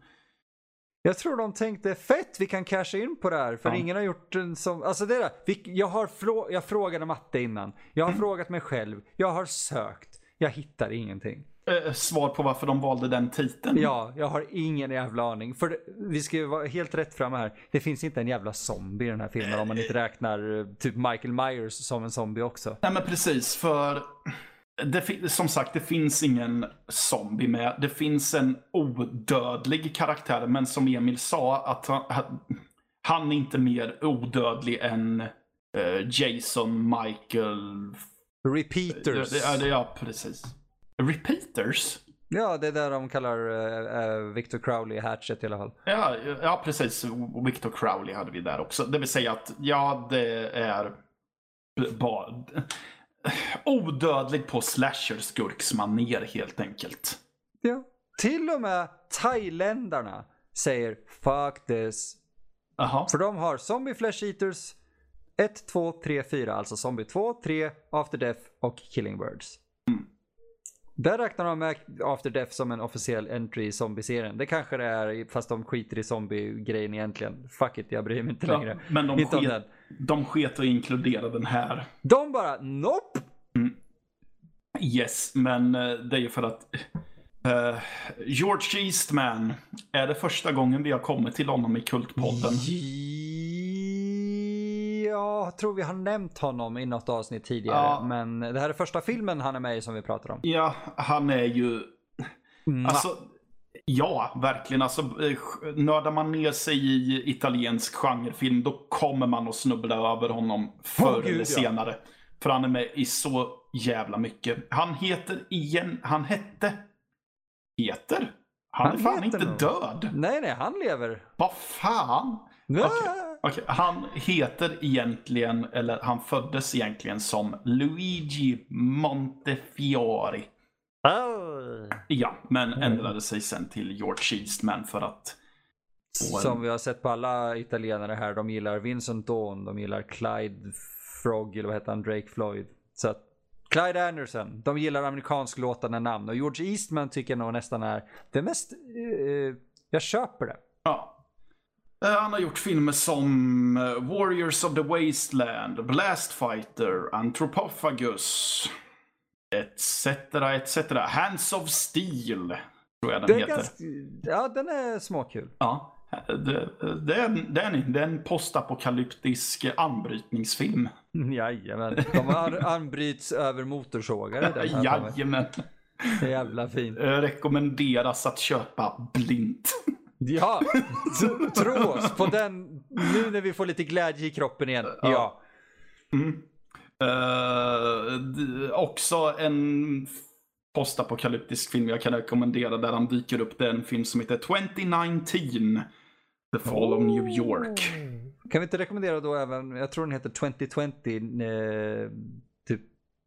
Jag tror de tänkte fett, vi kan casha in på det här. För Ja. ingen har gjort en som, alltså det där. Vi, jag, har frå, jag frågade matte innan. Jag Mm. har frågat mig själv. Jag har sökt. Jag hittar ingenting. Eh, svar på varför de valde den titeln? Ja, jag har ingen jävla aning. För det, vi ska ju vara helt rätt fram här. Det finns inte en jävla zombie i den här filmen om man inte räknar eh, typ Michael Myers som en zombie också. Nej men precis, för det, som sagt, det finns ingen zombie med. Det finns en odödlig karaktär, men som Emil sa, att han, han- är inte mer odödlig än eh, Jason, Michael... Repeaters. Ja, ja, precis. Repeaters? Ja, det är där de kallar eh, Victor Crowley Hatchet i alla fall. Ja, ja, precis. Victor Crowley hade vi där också. Det vill säga att, ja, det är bara odödlig på slasher-skurksmanér helt enkelt. Ja. Till och med thailändarna säger fuck this. Jaha. För de har Zombie Flesh Eaters 1, 2, 3, 4. Alltså Zombie 2, 3, After Death och Killing Birds. Där räknar de med After Death som en officiell entry i zombie-serien. Det kanske det är fast de skiter i zombie-grejen egentligen. Fuck it, jag bryr mig inte Ja, längre. men de Inte om sket, den. de sket att inkludera den här. De bara nope! Yes, men eh, det är ju för att eh, George Eastman är det första gången vi har kommit till honom i Kultpodden. Jag tror vi har nämnt honom i något avsnitt tidigare. Ja. Men det här är första filmen han är med i som vi pratar om. Ja, han är ju... Mm. Alltså, ja, verkligen. Alltså, eh, nördar man ner sig i italiensk genrefilm, då kommer man att snubbla över honom förr Åh, gud, eller ja. senare. För han är med i så jävla mycket. Han heter igen, han hette, heter? Han, Han är fan inte nog. död. Nej, nej, han lever. Vad fan? Ah! Okej, han heter egentligen, eller han föddes egentligen som Luigi Montefiore. Ah. Ja, men ändrade sig sen till George Eastman för att... Som vi har sett på alla italienare här. De gillar Vincent Dawn, de gillar Clyde Frog, eller vad heter han, Drake Floyd. Så att Clyde Anderson, de gillar amerikansklåtande namn. Och George Eastman tycker jag nog nästan är det mest... eh, jag köper det. Ja. Eh, Han har gjort filmer som eh, Warriors of the Wasteland, Blast Fighter, Anthropophagus, etc, etc. Hands of Steel, tror jag den är heter. ganska, ja, den är småkul. Ja, det, det, är en, det, är det är en postapokalyptisk anbrytningsfilm. Jajamän. De an- anbryts över motorsågar. den. Jajamän. Det är jävla fint. Eh, Rekommenderas att köpa blint. Ja, tro oss på den. Nu när vi får lite glädje i kroppen igen. Ja. Eh, d- också en postapokalyptisk film jag kan rekommendera där han dyker upp. Det är en film som heter 2019. The Fall of New York. Kan vi inte rekommendera då även, jag tror den heter 2020, eh, typ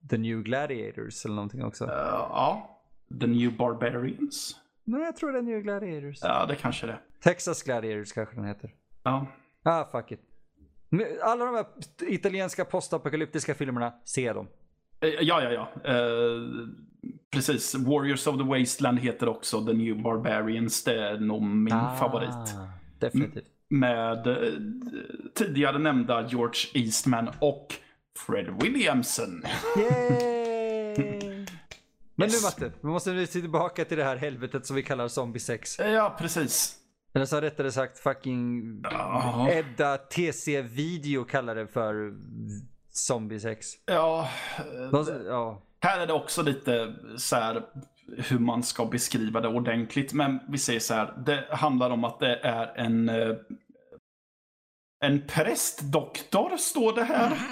The New Gladiators eller någonting också. Eh, ja, The New Barbarians. Nej, jag tror det är New Gladiators. Ja, det kanske det är. Texas Gladiators kanske den heter. Ja. Ah, fuck it. Alla de här italienska postapokalyptiska filmerna, se dem. Eh, Ja, ja, ja. Eh, precis. Warriors of the Wasteland heter också The New Barbarians. Det är nog min Ah, favorit. Definitivt. Med eh, tidigare nämnda George Eastman och Fred Williamson. Yay! Men nu Yes. Matte, vi måste nu tillbaka till det här helvetet som vi kallar zombie sex. Eh, Ja, precis. Eller så rättare sagt fucking Ja. Edda TC Video kallar det för zombie sex. Ja, eh, De, ja. här är det också lite så här hur man ska beskriva det ordentligt. Men vi säger så här, det handlar om att det är en eh, en prästdoktor, står det här.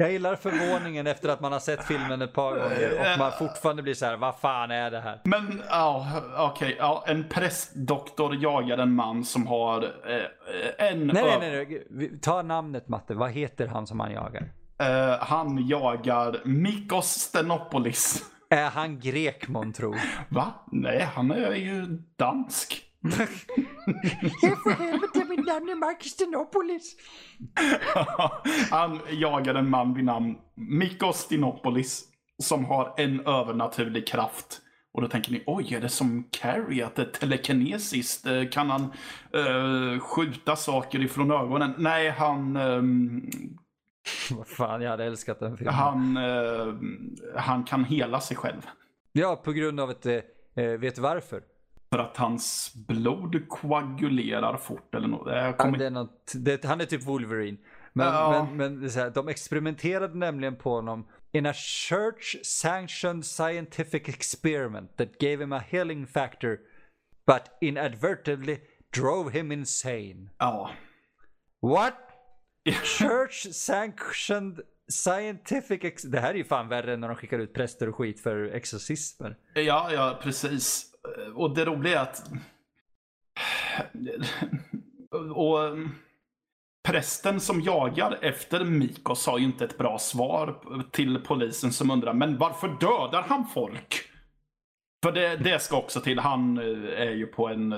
Jag gillar förvåningen efter att man har sett filmen ett par gånger och man fortfarande blir så här, vad fan är det här? Men ja, okej. ja, en prästdoktor jagar en man som har eh, en... Nej, nej, nej, nej. Ta namnet Matte, vad heter han som han jagar? eh, han jagar Mikos Stenopolis. Är han grek månntro? Va? Nej, han är ju dansk. Jag för helvete, Marcus Stenopolis. han jagar en man vid namn Mikos Stenopolis som har en övernaturlig kraft. Och då tänker ni, oj, är det som Carrie, att det är telekinesiskt? Eh, Kan han eh, skjuta saker ifrån ögonen? Nej, han, ehm, Vad fan, jag hade älskat den filmen. han, eh, han kan hela sig själv. Ja, på grund av ett, eh, vet du varför? För att hans blod koagulerar fort eller något. Ja, kommer... det är något, det, han är typ Wolverine. Men, Ja. men, men det är här, de experimenterade nämligen på honom in a church sanctioned scientific experiment that gave him a healing factor but inadvertently drove him insane. Ja. What? Church sanctioned scientific ex- Det här är ju fan värre än när de skickar ut präster och skit för exorcismer. Ja, ja, precis. Och det roliga är att... Och prästen som jagar efter Mikos har ju inte ett bra svar till polisen som undrar, men varför dödar han folk? För det, det ska också till, han eh, är ju på en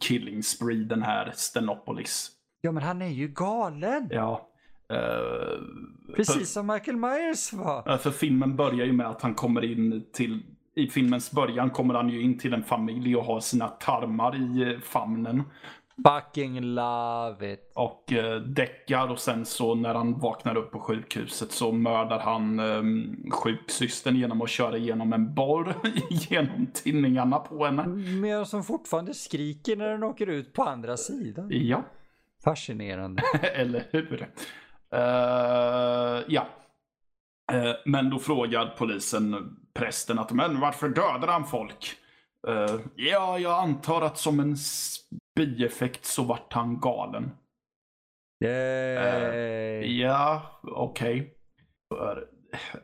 killing spree den här Stenopolis. Ja men han är ju galen. Ja. eh, Precis som Michael Myers var. För filmen börjar ju med att han kommer in till... I filmens början kommer han ju in till en familj och har sina tarmar i eh, famnen. Fucking love it. Och eh, däckar och sen så när han vaknar upp på sjukhuset så mördar han eh, sjuksystern genom att köra igenom en borr genom tinningarna på henne. Men som fortfarande skriker när den åker ut på andra sidan. Ja, Fascinerande. eller hur? Eh, ja. Eh, men då frågar polisen prästen att men varför dödar han folk? Eh, ja, jag antar att som en bieffekt så vart han galen. Yay. Ja, okej. För,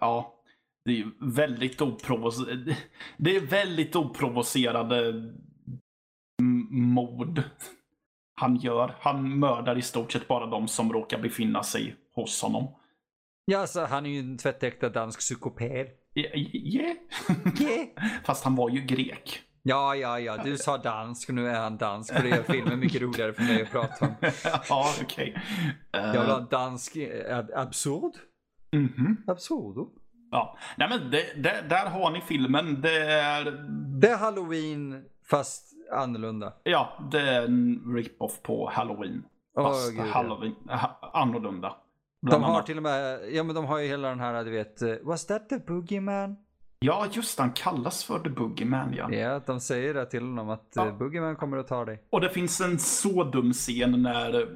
Ja, det är väldigt oprovocerade. Det är väldigt oprovocerade mord han gör. Han mördar i stort sett bara de som råkar befinna sig hos honom. Ja, alltså, han är ju en tvättäkta dansk psykopat. Yeah. Yeah. Fast han var ju grek. Ja, ja, ja, du sa dansk och nu är han dansk. För det gör filmen mycket roligare för mig att prata om. ja, okej. Eh, Jag vill ha en dansk eh, ab absurd. mhm. Absurdo. Ja, nej men det, det, där har ni filmen. Det är, Det är halloween fast annorlunda. ja, det är en rip-off på Halloween. Åh, Fast gud, ja. Halloween, ha, annorlunda. De har till och med, ja men de har ju hela den här, du vet, eh, was that the boogeyman? Ja, just han kallas för The Boogeyman ja. Ja, de säger det till honom att Ja. ja. boogeyman kommer att ta dig. Och det finns en så dum scen när...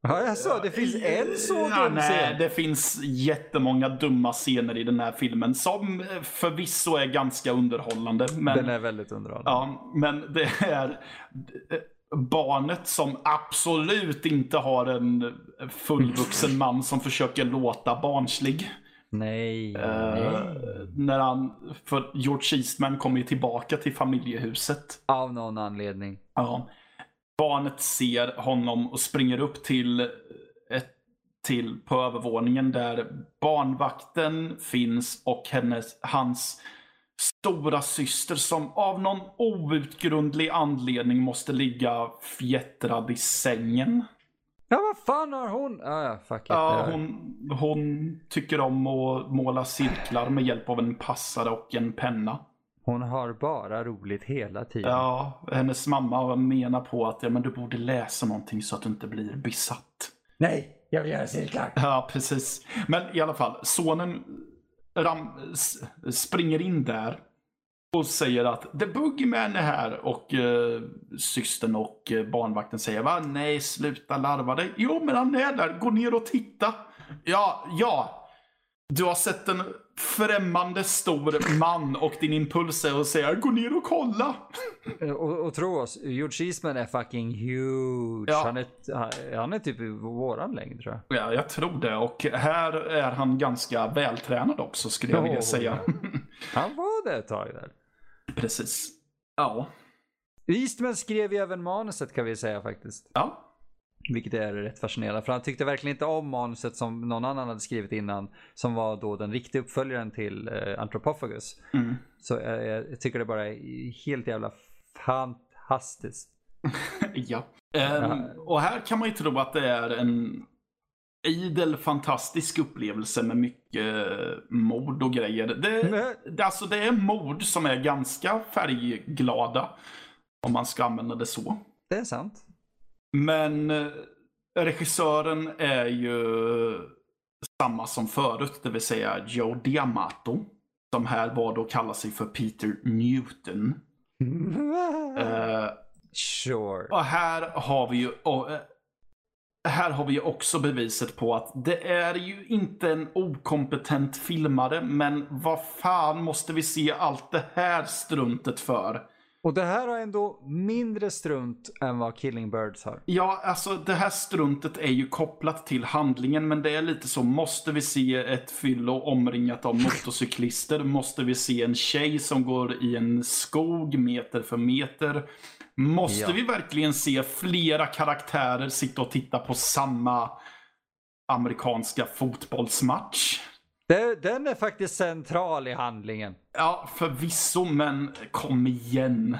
Ja, jag sa det finns en så ja, dum nej, scen. Det finns jättemånga dumma scener i den här filmen som eh, förvisso är ganska underhållande. Men, Den är väldigt underhållande. ja, men det är eh, barnet som absolut inte har en fullvuxen man som försöker låta barnslig. Nej, Eh, nej. när han, för George Eastman kommer ju tillbaka till familjehuset. Av någon anledning. Ja. Barnet ser honom och springer upp till, ett, till på övervåningen där barnvakten finns och hennes, hans stora syster som av någon outgrundlig anledning måste ligga fjättrad i sängen. Ja, vad fan har hon? Ah, ja, fuck it. Ja, hon, hon tycker om att måla cirklar med hjälp av en passare och en penna. hon har bara roligt hela tiden. Ja, hennes mamma menar på att ja, men du borde läsa någonting så att du inte blir besatt. Nej, jag vill göra cirklar. Ja, precis. Men i alla fall, sonen ram, springer in där och säger att The Boogeyman är här och eh, systern och eh, barnvakten säger va? Nej, sluta larva dig. Jo, men han är där. Gå ner och titta. Ja, ja. Du har sett en främmande stor man och din impuls är att säga gå ner och kolla. Eh, Och, och tro oss, George Eastman är fucking huge. Ja. Han, är, han är typ i våran längd tror jag. Ja, jag tror det. Och här är han ganska vältränad också skulle jag vilja Oh, säga. Han var det ett tag där. Precis. Ja. Eastman skrev ju även manuset kan vi säga faktiskt. Ja. Vilket är rätt fascinerande. För han tyckte verkligen inte om manuset som någon annan hade skrivit innan. Som var då den riktiga uppföljaren till eh, Anthropophagus. Mm. Så eh, jag tycker det bara är helt jävla fantastiskt. ja. Ehm, och här kan man ju tro att det är en idel fantastisk upplevelse med mycket mord och grejer. Det, det, alltså det är mord som är ganska färgglada. Om man ska använda det så. Det är sant. Men eh, regissören är ju samma som förut, det vill säga Joe Diamato. Som här var då kallar sig för Peter Newton. Eh, Sure. och här har vi ju och, eh, här har vi ju också beviset på att det är ju inte en okompetent filmare, men vad fan måste vi se allt det här struntet för? Och det här har ändå mindre strunt än vad Killing Birds har. Ja, alltså det här struntet är ju kopplat till handlingen, men det är lite så, måste vi se ett fyllo omringat av motorcyklister? Måste vi se en tjej som går i en skog meter för meter? Måste Ja. vi verkligen se flera karaktärer sitta och titta på samma amerikanska fotbollsmatch? Det, den är faktiskt central i handlingen. Ja, förvisso, men kom igen.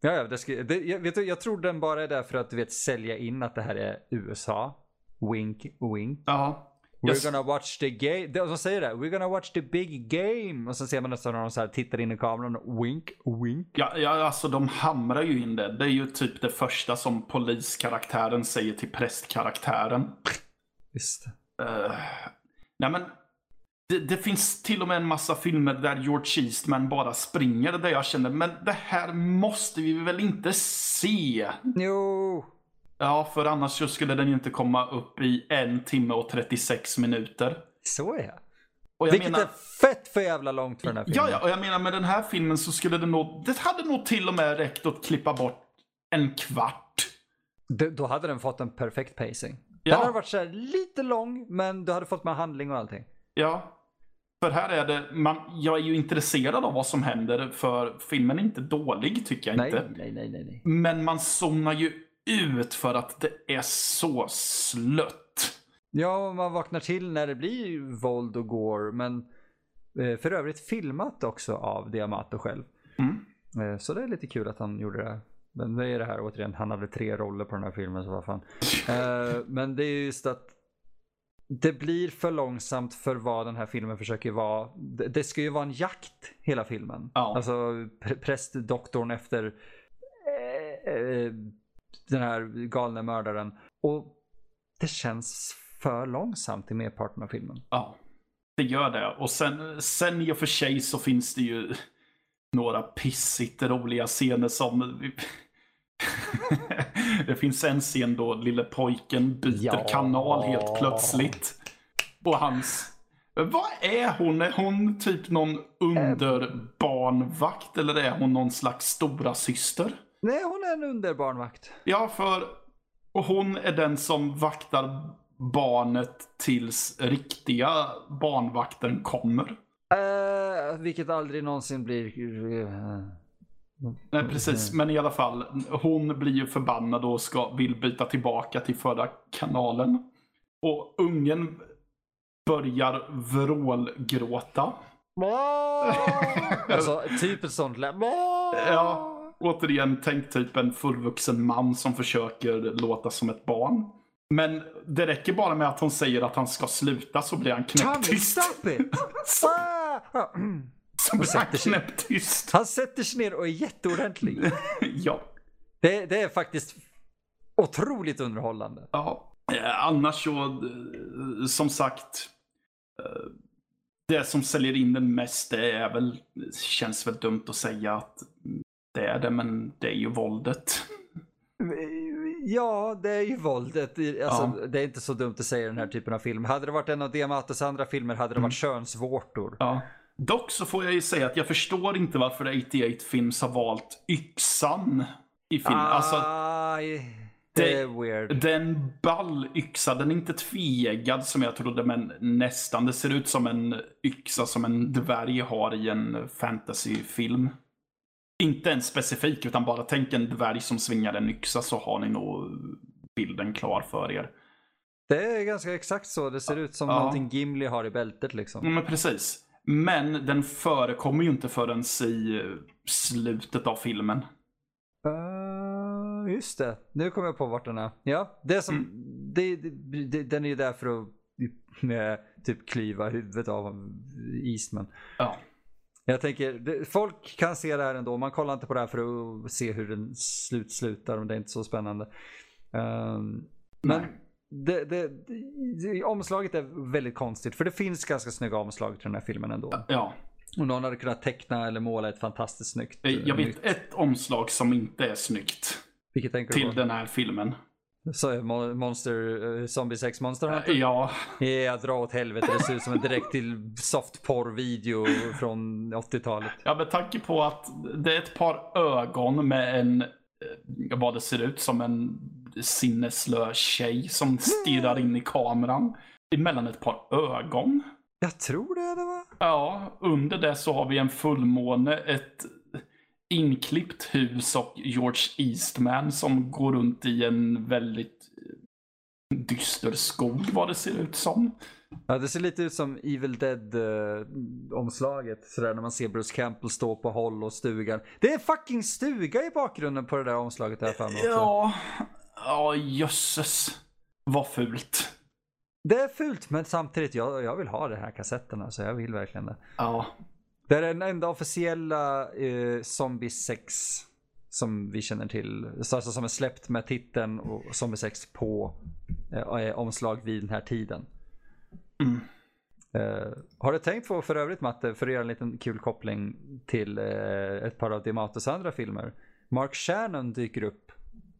Ja, ja, det ska, det, jag, vet du, jag tror den bara är där för att du vet sälja in att det här är USA. Wink, wink. Ja. We're Jag- gonna watch the game. De säger det. We're gonna watch the big game. Och så ser man nästan när de så här tittar in i kameran. Wink, wink. Ja, ja, alltså de hamrar ju in det. Det är ju typ det första som poliskaraktären säger till prästkaraktären. Visst. Uh, nej men, det, det finns till och med en massa filmer där George Eastman bara springer där jag känner, men det här måste vi väl inte se? Jo. Ja, för annars så skulle den ju inte komma upp i en timme och 36 minuter. Så är jag. Och jag Vilket menar, är fett för jävla långt för den här filmen. ja, ja, och jag menar med den här filmen så skulle det nog, det hade nog till och med räckt att klippa bort en kvart. D- Då hade den fått en perfekt pacing. Ja. Den hade varit så lite lång, men du hade fått med handling och allting. Ja. För här är det, man, jag är ju intresserad av vad som händer för filmen är inte dålig tycker jag Nej, inte. nej, nej, nej, nej. Men man zonar ju ut för att det är så slött. Ja, man vaknar till när det blir våld och gore, men eh, för övrigt filmat också av Diamato själv. Mm. Eh, Så det är lite kul att han gjorde det. Men det är det här återigen, han hade tre roller på den här filmen så vad fan. Eh, Men det är just att det blir för långsamt för vad den här filmen försöker vara. Det det ska ju vara en jakt hela filmen. Ja. Alltså pr- prästdoktorn efter eh, eh, den här galne mördaren. Och det känns för långsamt i merparten av filmen. Ja, det gör det. Och sen, sen i och för sig så finns det ju några pissigt roliga scener som... det finns en scen då lille pojken byter Ja. kanal helt plötsligt. Och hans... Vad är hon? Är hon typ någon underbarnvakt eller är hon någon slags stora syster? Nej, hon är en underbarnvakt. Ja, för och hon är den som vaktar barnet tills riktiga barnvakten kommer. Eh, vilket aldrig någonsin blir... Nej, precis. Men i alla fall, hon blir ju förbannad och ska, vill byta tillbaka till förra kanalen. Och ungen börjar vrålgråta. alltså, typ ett sånt lä- Ja, återigen, tänk typ en fullvuxen man som försöker låta som ett barn. Men det räcker bara med att hon säger att han ska sluta så blir han Tommy, knäpptyst. stop it! Så blir han sätter sig. knäpptyst. Han sätter sig ner och är jätteordentlig. Ja. Det, det är faktiskt otroligt underhållande. ja. Eh, Annars så, eh, som sagt. eh, Det som säljer in den mest, det är väl, känns väl dumt att säga att det är det, men det är ju våldet. Ja, det är ju våldet. Alltså, Ja. Det är inte så dumt att säga i den här typen av film. Hade det varit en av Diamatos andra filmer hade det varit könsvårtor. Ja. Dock så får jag ju säga att jag förstår inte varför 88 Films har valt yxan i filmen. Alltså, Aj, det är weird. den ball yxa, den är inte tvegad som jag trodde, men nästan. Det ser ut som en yxa som en dvärg har i en fantasyfilm. Inte en specifik, utan bara tänk en dvärg som svingar en yxa så har ni nog bilden klar för er. Det är ganska exakt så. Det ser ut som Ja. någonting Gimli har i bältet liksom. Ja, men precis. Men den förekommer ju inte förrän i slutet av filmen. Uh, just det, nu kommer jag på vart den är. Ja, det som, Mm. det, det, det, den är ju där för att eh, typ klyva huvudet av Eastman. Ja. Jag tänker, folk kan se det här ändå. Man kollar inte på det här för att se hur den slut slutar. Det är inte så spännande. Ehm, men. Det, det, det, omslaget är väldigt konstigt. För det finns ganska snygga omslag till den här filmen ändå. Ja. Och någon hade kunnat teckna eller måla ett fantastiskt snyggt. eh, Jag nytt. vet ett omslag som inte är snyggt Vilket tänker du till på? den här filmen. Så Monster, uh, Zombie Sex Monster Hunter? Ja, Ja, dra åt helvete. Det ser ut som en direkt till softporr-video från 80-talet. ja, med tanke på att det är ett par ögon med en, eh, vad det ser ut som en sinneslö tjej som stirrar in i kameran. Emellan ett par ögon. Jag tror det det var. Ja, under det så har vi en fullmåne, ett inklippt hus och George Eastman som går runt i en väldigt eh, dyster skog vad det ser ut som. Ja, det ser lite ut som Evil Dead-omslaget. Sådär när man ser Bruce Campbell stå på håll och stugan. Det är fucking stuga i bakgrunden på det där omslaget där för mig också. Ja, ja jösses. Vad fult. Det är fult, men samtidigt, jag, jag vill ha de här kassetterna. Så jag vill verkligen det. Ja, Det är den enda officiella eh, Zombie 6 som vi känner till. Så Alltså som är släppt med titeln och Zombie 6 på eh, omslag vid den här tiden. Mm. Eh, har du tänkt på för övrigt Matte, för att göra en liten kul koppling till eh, ett par av Diamatos andra filmer. Mark Shannon dyker upp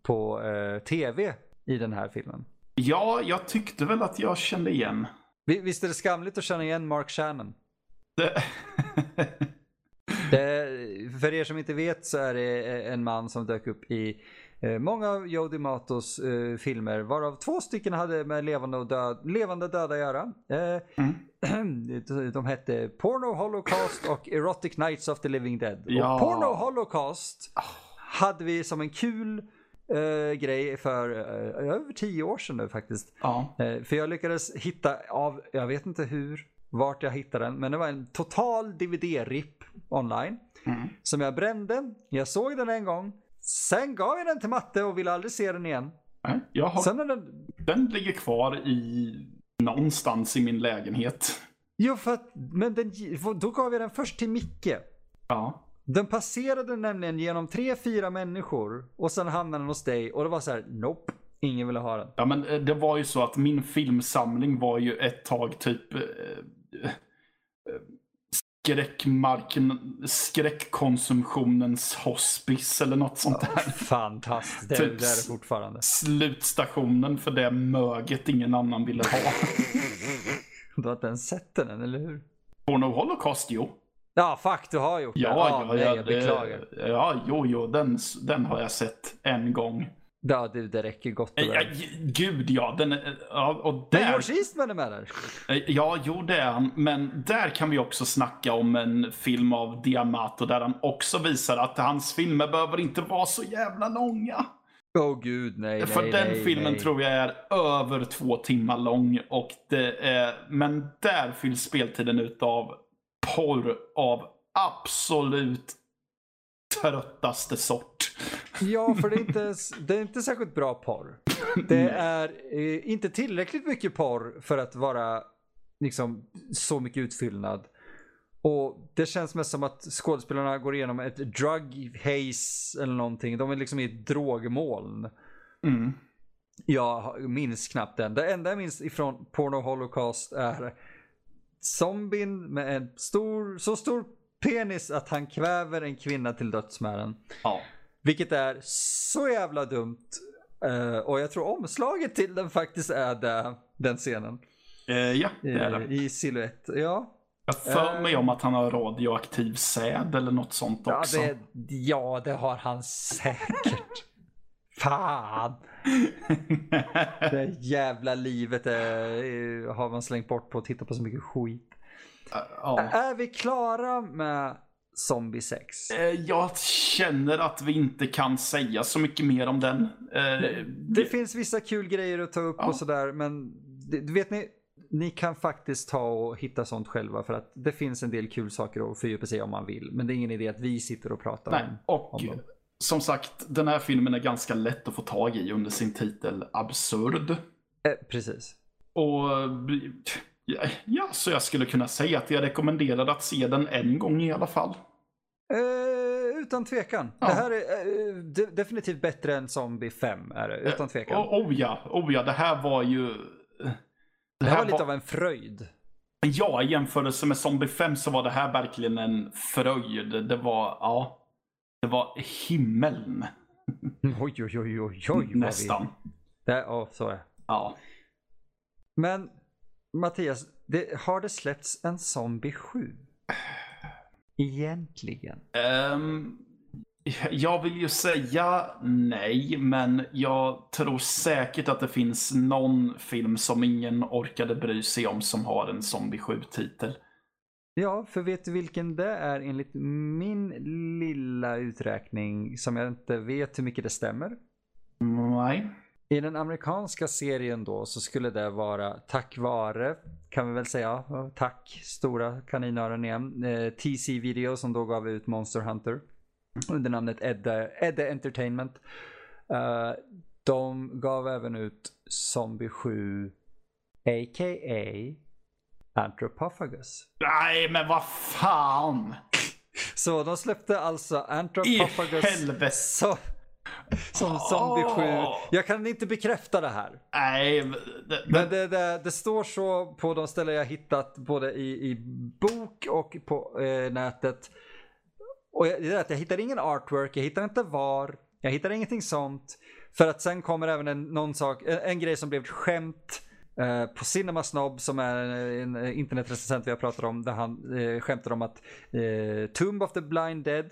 på eh, tv i den här filmen. ja, jag tyckte väl att jag kände igen. Vi- Visst är det skamligt att känna igen Mark Shannon? Det... Det, för er som inte vet så är det en man som dök upp i eh, många av Joe DiMatos eh, filmer varav två stycken hade med levande och död, levande döda att göra. Eh, Mm. de hette Porno Holocaust och Erotic Nights of the Living Dead. Ja. Och Porno Holocaust hade vi som en kul eh, grej för eh, över tio år sedan nu faktiskt. ja. Eh, För jag lyckades hitta av, jag vet inte hur, vart jag hittade den, men det var en total DVD-RIP online. Mm. Som jag brände, jag såg den en gång, sen gav jag den till matte och ville aldrig se den igen. Jag har... Sen är den, Den ligger kvar i någonstans i min lägenhet. jo för att, men den, då gav jag den först till Micke. Ja. Den passerade nämligen genom tre, fyra människor och sen hamnade den hos dig och det var så här, nope, ingen ville ha den. Ja, men eh, det var ju så att min filmsamling var ju ett tag typ eh, eh, skräckmarken, skräckkonsumtionens hospice eller något sånt där. Fantastiskt, det, Typ det är det fortfarande. Slutstationen för det möget ingen annan ville ha. Du har inte ens sett den eller hur? Porno Holocaust, jo. Ja, fuck, du har gjort det. Ja, Ja, nej, ja, jag beklagar. Ja, jo, jo, den, den har jag sett en gång. Ja, du, det räcker gott och Ja, väl. gud ja, den är, ja, och Men där... George Eastman är med där. Ja, jo det är han. Men där kan vi också snacka om en film av Diamato där han också visar att hans filmer behöver inte vara så jävla långa. Åh oh, gud, nej, För nej, den nej, filmen nej. tror jag är över två timmar lång. Och det är, men där fylls speltiden ut av porr av absolut tröttaste sort. Ja, för det är, inte, det är inte särskilt bra porr. Det är eh, inte tillräckligt mycket porr för att vara liksom så mycket utfyllnad. Och det känns mest som att skådespelarna går igenom ett drug haze eller någonting. De är liksom i ett drogmoln. Mm. Jag minns knappt den. Det enda jag minns ifrån Porno Holocaust är zombien med en stor, så stor penis att han kväver en kvinna till döds med den. Ja. Vilket är så jävla dumt Uh, och jag tror omslaget till den faktiskt är det, den scenen. Uh, ja, det är det. Uh, I silhuett, ja. Jag för mig om att han har radioaktiv säd eller något sånt ja, också. Det, ja, det har han säkert. Fan! Det jävla livet är, har man slängt bort på att titta på så mycket skit. Ja. Är vi klara med Zombie 6? Eh, Jag känner att vi inte kan säga så mycket mer om den. Eh, Det finns vissa kul grejer att ta upp och sådär men det, vet ni, ni kan faktiskt ta och hitta sånt själva för att det finns en del kul saker att fördjupa sig om man vill. Men det är ingen idé att vi sitter och pratar Nej, om. och om dem. Som sagt, den här filmen är ganska lätt att få tag i under sin titel Absurd. Eh, precis. Och ja, ja, så jag skulle kunna säga att jag rekommenderar att se den en gång i alla fall. Eh, utan tvekan. Ja. Det här är eh, de, definitivt bättre än Zombie 5 är det, utan tvekan. Oh, oh ja, oh ja, det här var ju... Det, det här var lite av en fröjd. Ja, i jämförelse med Zombie 5 så var det här verkligen en fröjd. Det var, ja, det var himmeln. Oj, oj, oj, oj, oj. vad vi- Nästan. Det, ja, så är det. Ja. Men Mattias, det, har det släppts en Zombie 7? Egentligen. Ehm, jag vill ju säga nej, men jag tror säkert att det finns någon film som ingen orkade bry sig om som har en Zombie 7-titel. Ja, för vet du vilken det är enligt min lilla uträkning som jag inte vet hur mycket det stämmer? Nej. I den amerikanska serien då så skulle det vara tack vare, kan vi väl säga, tack stora kaninöron igen, eh, TC Video som då gav ut Monster Hunter under namnet Edda, Edda Entertainment. Eh, de gav även ut Zombie 7 a.k.a. Anthropophagus. Nej, men vad fan! Så de släppte alltså I Anthropophagus helvete! som, som Zombie 7. Åh. Jag kan inte bekräfta det här. Nej, det, det, Men det, det, det står så på de ställen jag hittat både i, i bok och på eh, nätet. Och jag, det är att jag hittar ingen artwork, jag hittar inte var, jag hittar ingenting sånt. För att sen kommer även en, någon sak, en, en grej som blev ett skämt eh, på Cinema Snob som är en, en internetrecensent vi har pratat om. Där han eh, skämtar om att eh, Tomb of the Blind Dead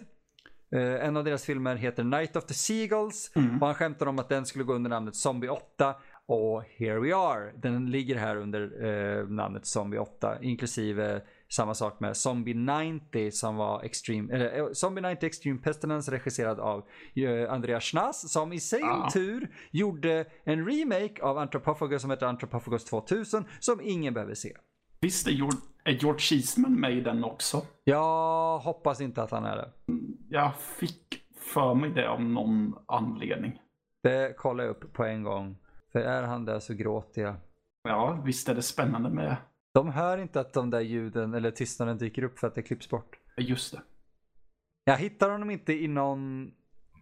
Eh, en av deras filmer heter Night of the Seagulls och han skämtar om att den skulle gå under namnet Zombie 8 och here we are. Den ligger här under eh, namnet Zombie 8 inklusive samma sak med Zombie 90 som var Extreme, eller, eh, Zombie 90 Extreme Pestilence regisserad av eh, Andreas Schnaas som i sin Ah. tur gjorde en remake av Anthropophagus som heter Anthropophagus 2000 som ingen behöver se. visst är George, är George Eastman med i den också? Jag hoppas inte att han är det. Jag fick för mig det av någon anledning. Det kollar jag upp på en gång. För är han där så gråter jag. Ja, visst är det spännande med De hör inte att de där ljuden eller tystnaden dyker upp för att det klipps bort. just det. Jag hittar honom inte i någon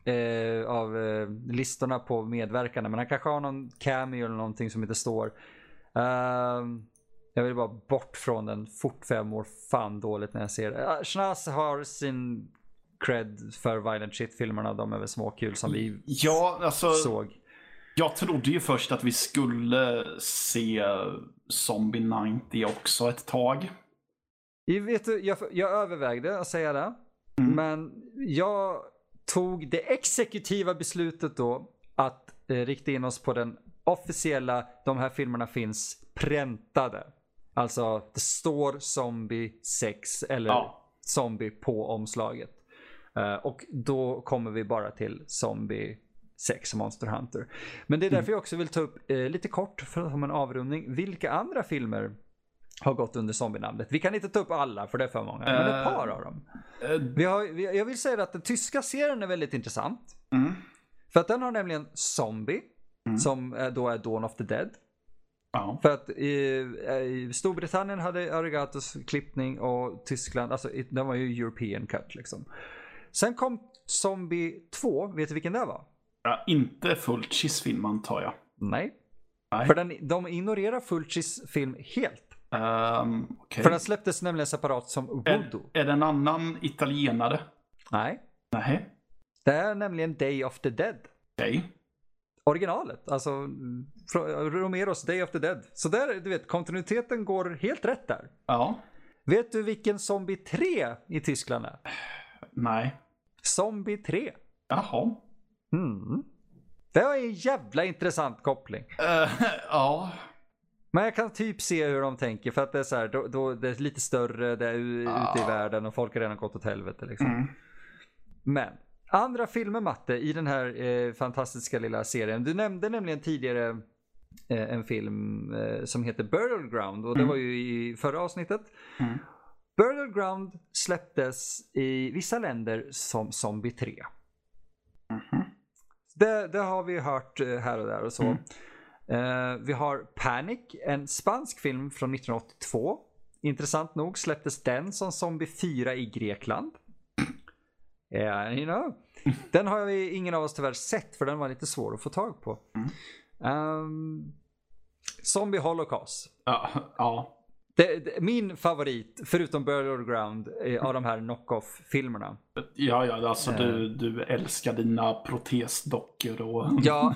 eh, av eh, listorna på medverkande. Men han kanske har någon cameo eller någonting som inte står. Ehm, jag vill bara bort från den fort för jag mår fan dåligt när jag ser det. Uh, Schnaas har sin cred för Violent Shit-filmerna. De är väl småkul som vi Ja, alltså. såg. Jag trodde ju först att vi skulle se Zombie 90 också ett tag. Jag, vet jag, jag övervägde att säga det. Men jag tog det exekutiva beslutet då att eh, rikta in oss på den officiella, de här filmerna finns präntade. Alltså det står Zombie 6 eller Ja. Zombie på omslaget. Eh, och då kommer vi bara till Zombie 6 Monster Hunter. Men det är därför jag också vill ta upp eh, lite kort för att ha en avrundning. Vilka andra filmer har gått under zombie-namnet? Vi kan inte ta upp alla för det är för många, men ett Eh, par av dem. Eh, Vi har, vi, jag vill säga att den tyska serien är väldigt intressant. Mm. För att den har nämligen Zombie, Mm. som eh, då är Dawn of the Dead. Ja. För att i, i Storbritannien hade Arigatos klippning och Tyskland, alltså den var ju European cut liksom. Sen kom Zombie 2, vet du vilken det var? Ja. Inte Fulcis film antar jag. Nej. Nej. För den, de ignorerar Fulcis film helt. Um, okej. För den släpptes nämligen separat som Voodoo. är, är det en annan italienare? Nej. Nej. Det är nämligen Day of the Dead. Okej. originalet. Alltså Romeros Day of the Dead. Så där, du vet, kontinuiteten går helt rätt där. Ja. Vet du vilken Zombie 3 i Tyskland är? Nej. Zombie 3. Jaha. Mm. Det var en jävla intressant koppling. Uh, ja. Men jag kan typ se hur de tänker för att det är så här, då, då det är lite större, det är ute i världen och folk har redan gått åt helvete liksom. Mm. Men andra filmer Matte i den här eh, fantastiska lilla serien. Du nämnde nämligen tidigare eh, en film eh, som heter Burial Ground och det Mm. var ju i förra avsnittet. Mm. Burial Ground släpptes i vissa länder som Zombie 3. Mhm. Det, det har vi hört eh, här och där och så. Mm. Eh, vi har Panic, en spansk film från 1982. Intressant nog släpptes den som Zombie 4 i Grekland. Yeah, you know. Den har vi ingen av oss tyvärr sett för den var lite svår att få tag på. Mm. Ehm, Zombie Holocaust. Ja, ja. Det, det, min favorit, förutom Burial Ground, av de här knock-off-filmerna. Ja, ja, alltså Eh. du, du älskar dina protesdockor och... Ja,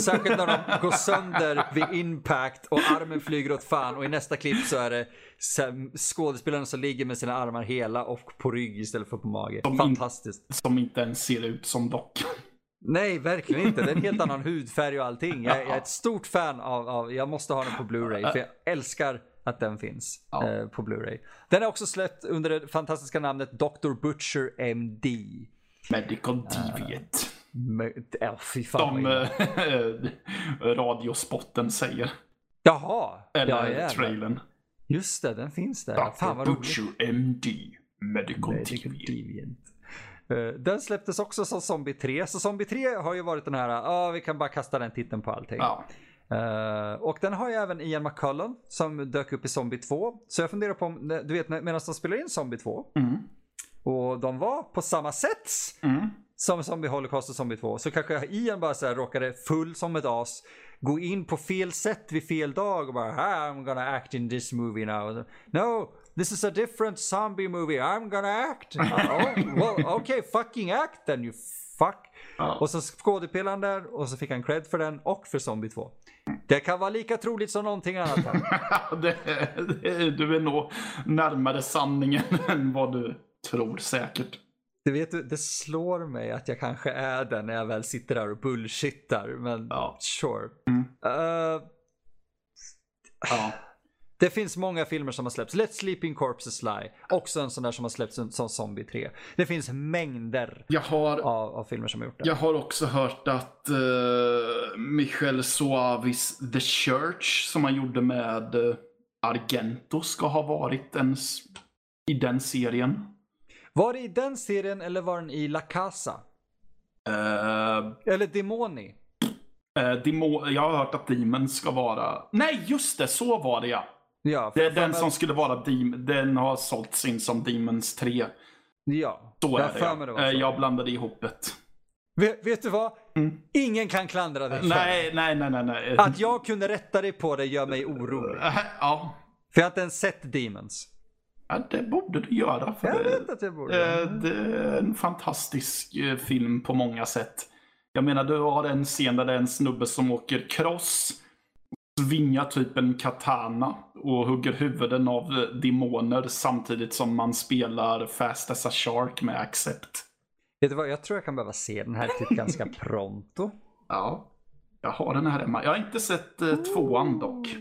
särskilt när de går sönder vid impact och armen flyger åt fan och i nästa klipp så är det skådespelarna som ligger med sina armar hela och på rygg istället för på mage. Som in- Fantastiskt. Som inte ens ser ut som dockor. Nej, verkligen inte. Det är en helt annan hudfärg och allting. Jag, jag är ett stort fan av, av jag måste ha den på Blu-ray för jag älskar att den finns Ja. eh, på Blu-ray. Den är också släppt under det fantastiska namnet Dr. Butcher MD. Medical Deviate. Men- Ja, fy fan Som vad illa. eh, radiospotten säger. Jaha, Eller ja, trailern. Just det, den finns där. Ja, Fan Dr. vad roligt. Butcher MD. Medical Medical. Deviant. Eh, Den släpptes också som Zombie 3. Så Zombie 3 har ju varit den här, ja vi kan bara kasta den titeln på allting. Ja. Eh, och den har ju även Ian McCullen som dök upp i Zombie 2. Så jag funderar på om, du vet medan de spelar in Zombie 2 Mm. och de var på samma sätt Mm. som Zombie Holocaust och Zombie 2 så kanske Ian bara så här råkade full som ett as gå in på fel sätt vid fel dag och bara ah, I'm gonna act in this movie now. No, this is a different zombie movie. I'm gonna act. oh, well, okay, fucking act then you fuck. Ja. Och så skådespelade han där och så fick han cred för den och för Zombie 2. Det kan vara lika troligt som någonting annat. det, det, du är nog närmare sanningen än vad du tror säkert. Du vet, det slår mig att jag kanske är den när jag väl sitter där och bullshittar. Men Ja. sure. Mm. Eh, Ja. Det finns många filmer som har släppts. Let Sleeping Corpses Lie. Också en sån där som har släppts som Zombie 3. Det finns mängder har, av, av filmer som har gjort det. jag har också hört att uh, Michel Suavis The Church som han gjorde med eh, Argento ska ha varit en, i den serien. Var det i den serien eller var den i La Casa? Uh, Eller Demoni? Demo, jag har hört att Demon ska vara... Nej, just det! Så var det ja. Ja, Det är den som skulle vara Demon. Den har sålts in som Demons 3. Ja, Så jag är det mig det var Eh, så. Jag blandade ihop det. Vet, vet du vad? Mm. Ingen kan klandra dig Nej, nej, nej, nej. nej. Att jag kunde rätta dig på det gör mig orolig. Eh, Ja. För jag har inte ens sett Demons. ja, det borde du göra. För Jag vet att jag borde. eh, det är en fantastisk eh, film på många sätt. Jag menar, du har en scen där det är en snubbe som åker cross, svingar typ en katana och hugger huvuden av eh, demoner samtidigt som man spelar Fast as a Shark med Accept. Vet du vad, jag tror jag kan behöva se den här typ ganska pronto. Ja, jag har den här hemma. Jag har inte sett eh, tvåan dock.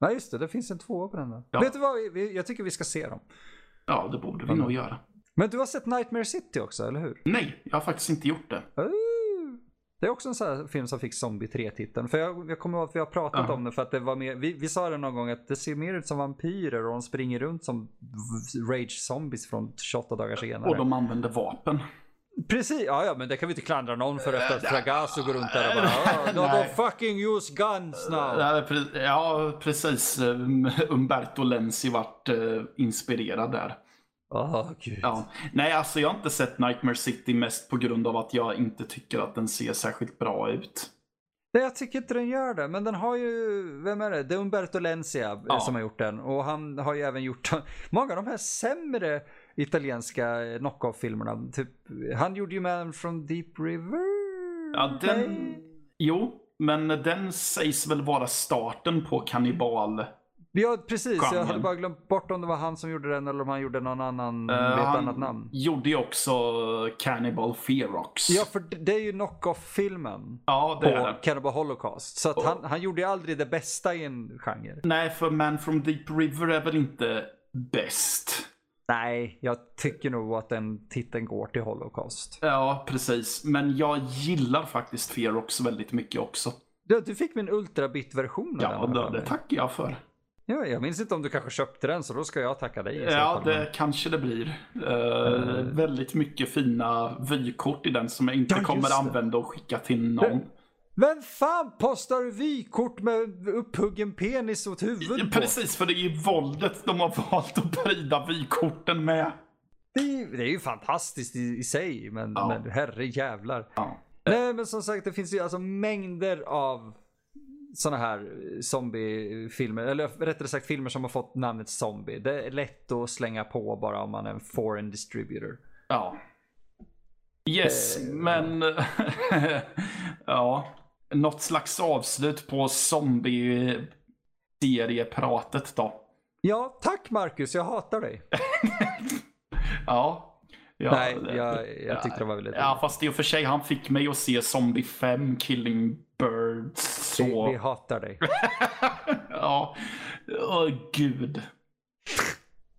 Nej just det, det finns en tvåa på den där. Ja. Vet du vad, vi- vi, jag tycker vi ska se dem. Ja, det borde vi nog göra. Men du har sett Nightmare City också, eller hur? Nej, jag har faktiskt inte gjort det. Det är också en sån här film som fick Zombie 3-titeln. För jag, jag kommer ihåg att vi har pratat Ja. om det för att det var mer, vi, vi sa det någon gång att det ser mer ut som vampyrer och de springer runt som rage zombies från 28 dagar senare. Och de använder vapen. Precis, ja, ja men det kan vi inte klandra någon för efter att Fragasso går runt där och bara oh, don't fucking use guns now. Ja, pre- Ja, precis. Um, Umberto Lenzi vart inspirerad där. Åh gud. Ja. Nej, alltså jag har inte sett Nightmare City mest på grund av att jag inte tycker att den ser särskilt bra ut. Nej, jag tycker inte den gör det. Men den har ju, vem är det? Det är Umberto Lencia eh, Ja. som har gjort den. Och han har ju även gjort många av de här sämre italienska knock-off-filmerna. Typ, han gjorde ju Man from Deep River. Ja, den... Jo, men den sägs väl vara starten på kannibal... Ja, precis. Jag Genren. hade bara glömt bort om det var han som gjorde den eller om han gjorde någon annan Eh, med ett han annat namn. gjorde ju också Cannibal Ferox. Ja, för det är ju knock-off-filmen ja det är på det. Cannibal Holocaust. Så Och- han, han gjorde ju aldrig det bästa i en genre. Nej, för Man from Deep River är väl inte bäst. Nej, jag tycker nog att den titeln går till Holocaust. Ja, precis. Men jag gillar faktiskt Ferox väldigt mycket också. Du, du fick min ultrabit-version av Ja, den. jag det, tackar jag för. Ja, jag minns inte om du kanske köpte den så då ska jag tacka dig. Ja, det kanske det blir. Eh, Väldigt mycket fina vykort i den som jag inte Ja, kommer använda och skicka till någon. Vem fan postar vykort med upphuggen penis åt huvudet på? Precis, för det är ju våldet de har valt att pryda vykorten med. Det är, det är ju fantastiskt i, i sig, men, Ja. men herre jävlar. Ja. Nej, men som sagt, det finns ju alltså mängder av sådana här zombiefilmer, eller rättare sagt filmer som har fått namnet zombie. Det är lätt att slänga på bara om man är en foreign distributor. Ja. Yes, Eh, men... ja. Något slags avslut på zombie-seriepratet då. Ja, tack Marcus, jag hatar dig. Ja. ja Nej, jag, jag tyckte det var väldigt Ja, fast i och för sig, han fick mig att se Zombie 5, Killing Birds. vi, Så... vi hatar dig. ja. Åh, gud.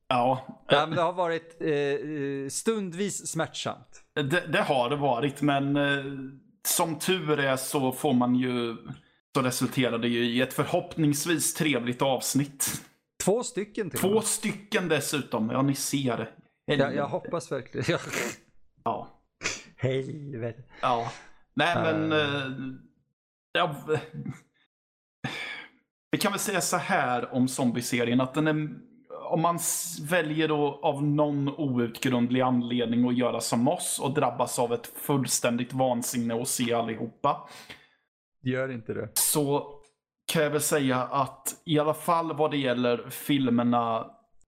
Ja, Ja, men det har varit eh, eh, stundvis smärtsamt. det, det har det varit, men eh, som tur är så får man ju... Så resulterar det ju i ett förhoppningsvis trevligt avsnitt. Två stycken till Två stycken dessutom, ja ni ser. jag, jag hoppas verkligen. Ja. Ja. Helvete. Ja. Nej men... Eh. eh, ja, vi kan väl säga så här om zombieserien att den är... Om man väljer då av någon outgrundlig anledning att göra som oss och drabbas av ett fullständigt vansinne och se allihopa. Gör inte det. Så kan jag väl säga att i alla fall vad det gäller filmerna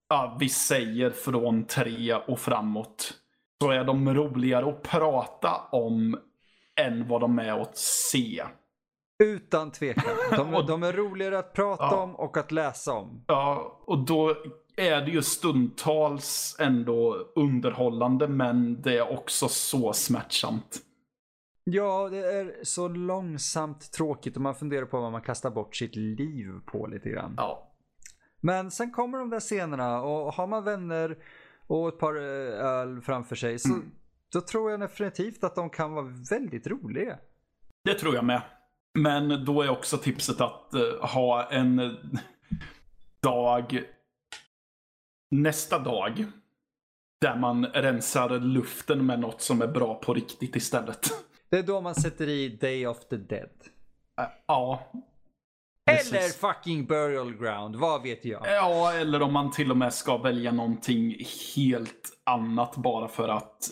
ja, vi säger från tre och framåt. Så är de roligare att prata om än vad de är att se. Utan tvekan. De, Och- de är roligare att prata Ja. om och att läsa om. Ja, och då är det ju stundtals ändå underhållande men det är också så smärtsamt. Ja, det är så långsamt tråkigt och man funderar på vad man kastar bort sitt liv på lite grann. Ja. Men sen kommer de där scenerna och har man vänner och ett par eh, öl framför sig så Mm. då tror jag definitivt att de kan vara väldigt roliga. Det tror jag med. Men då är också tipset att eh, ha en dag nästa dag där man rensar luften med något som är bra på riktigt istället. Det är då man sätter i Day of the Dead. Äh, Ja. Precis. Eller fucking Burial Ground, vad vet jag. Ja, eller om man till och med ska välja någonting helt annat bara för att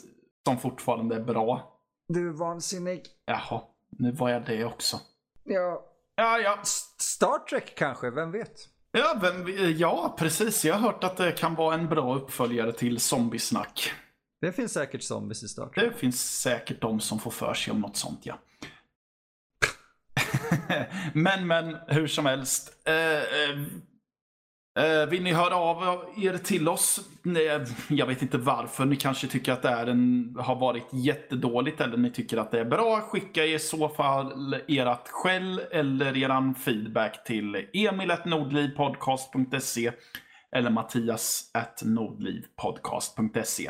som fortfarande är bra. Du är vansinnig. Jaha, nu var jag det också. Ja. Ja, ja. Star Trek kanske, vem vet? Ja, vem, ja, precis. Jag har hört att det kan vara en bra uppföljare till Zombiesnack. Det finns säkert zombies i Star Trek. Det finns säkert de som får för sig om något sånt, ja. men, men, hur som helst. Eh, eh, Eh, vill ni höra av er till oss? Eh, jag vet inte varför. Ni kanske tycker att det är en, har varit jättedåligt eller ni tycker att det är bra. Skicka i så fall ert skäll eller eran feedback till emil.nordlivpodcast.se eller mattias.nordlivpodcast.se.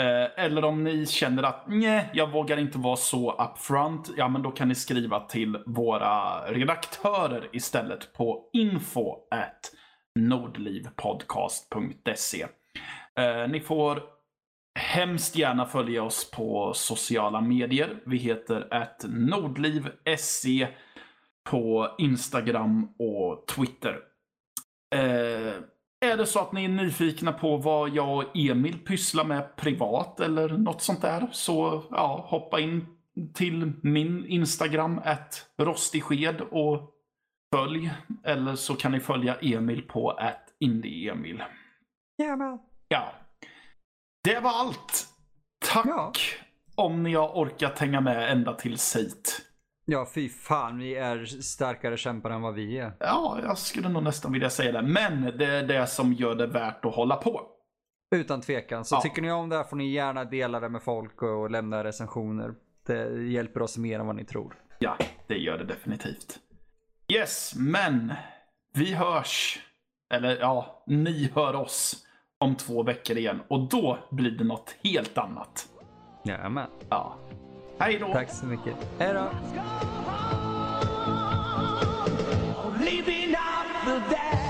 Eh, eller om ni känner att nej, jag vågar inte vara så upfront, ja men då kan ni skriva till våra redaktörer istället på info at nordlivpodcast.se. Eh, ni får hemskt gärna följa oss på sociala medier. Vi heter att nordliv.se på Instagram och Twitter. Eh, är det så att ni är nyfikna på vad jag och Emil pysslar med privat eller något sånt där så ja, hoppa in till min Instagram, att och följ. Eller så kan ni följa Emil på att indieemil. Jajamän. Ja. Det var allt. Tack Ja. om ni har orkat hänga med ända tills hit. Ja, fy fan, vi är starkare kämpar än vad vi är. Ja, jag skulle nog nästan vilja säga det. Men det är det som gör det värt att hålla på. Utan tvekan. Så Ja. tycker ni om det här får ni gärna dela det med folk och lämna recensioner. Det hjälper oss mer än vad ni tror. Ja, det gör det definitivt. Yes, men vi hörs. Eller ja, ni hör oss om två veckor igen. Och då blir det något helt annat. Jajamän. Ja. Hej då! Tack så mycket. Hej då! Living after that. Living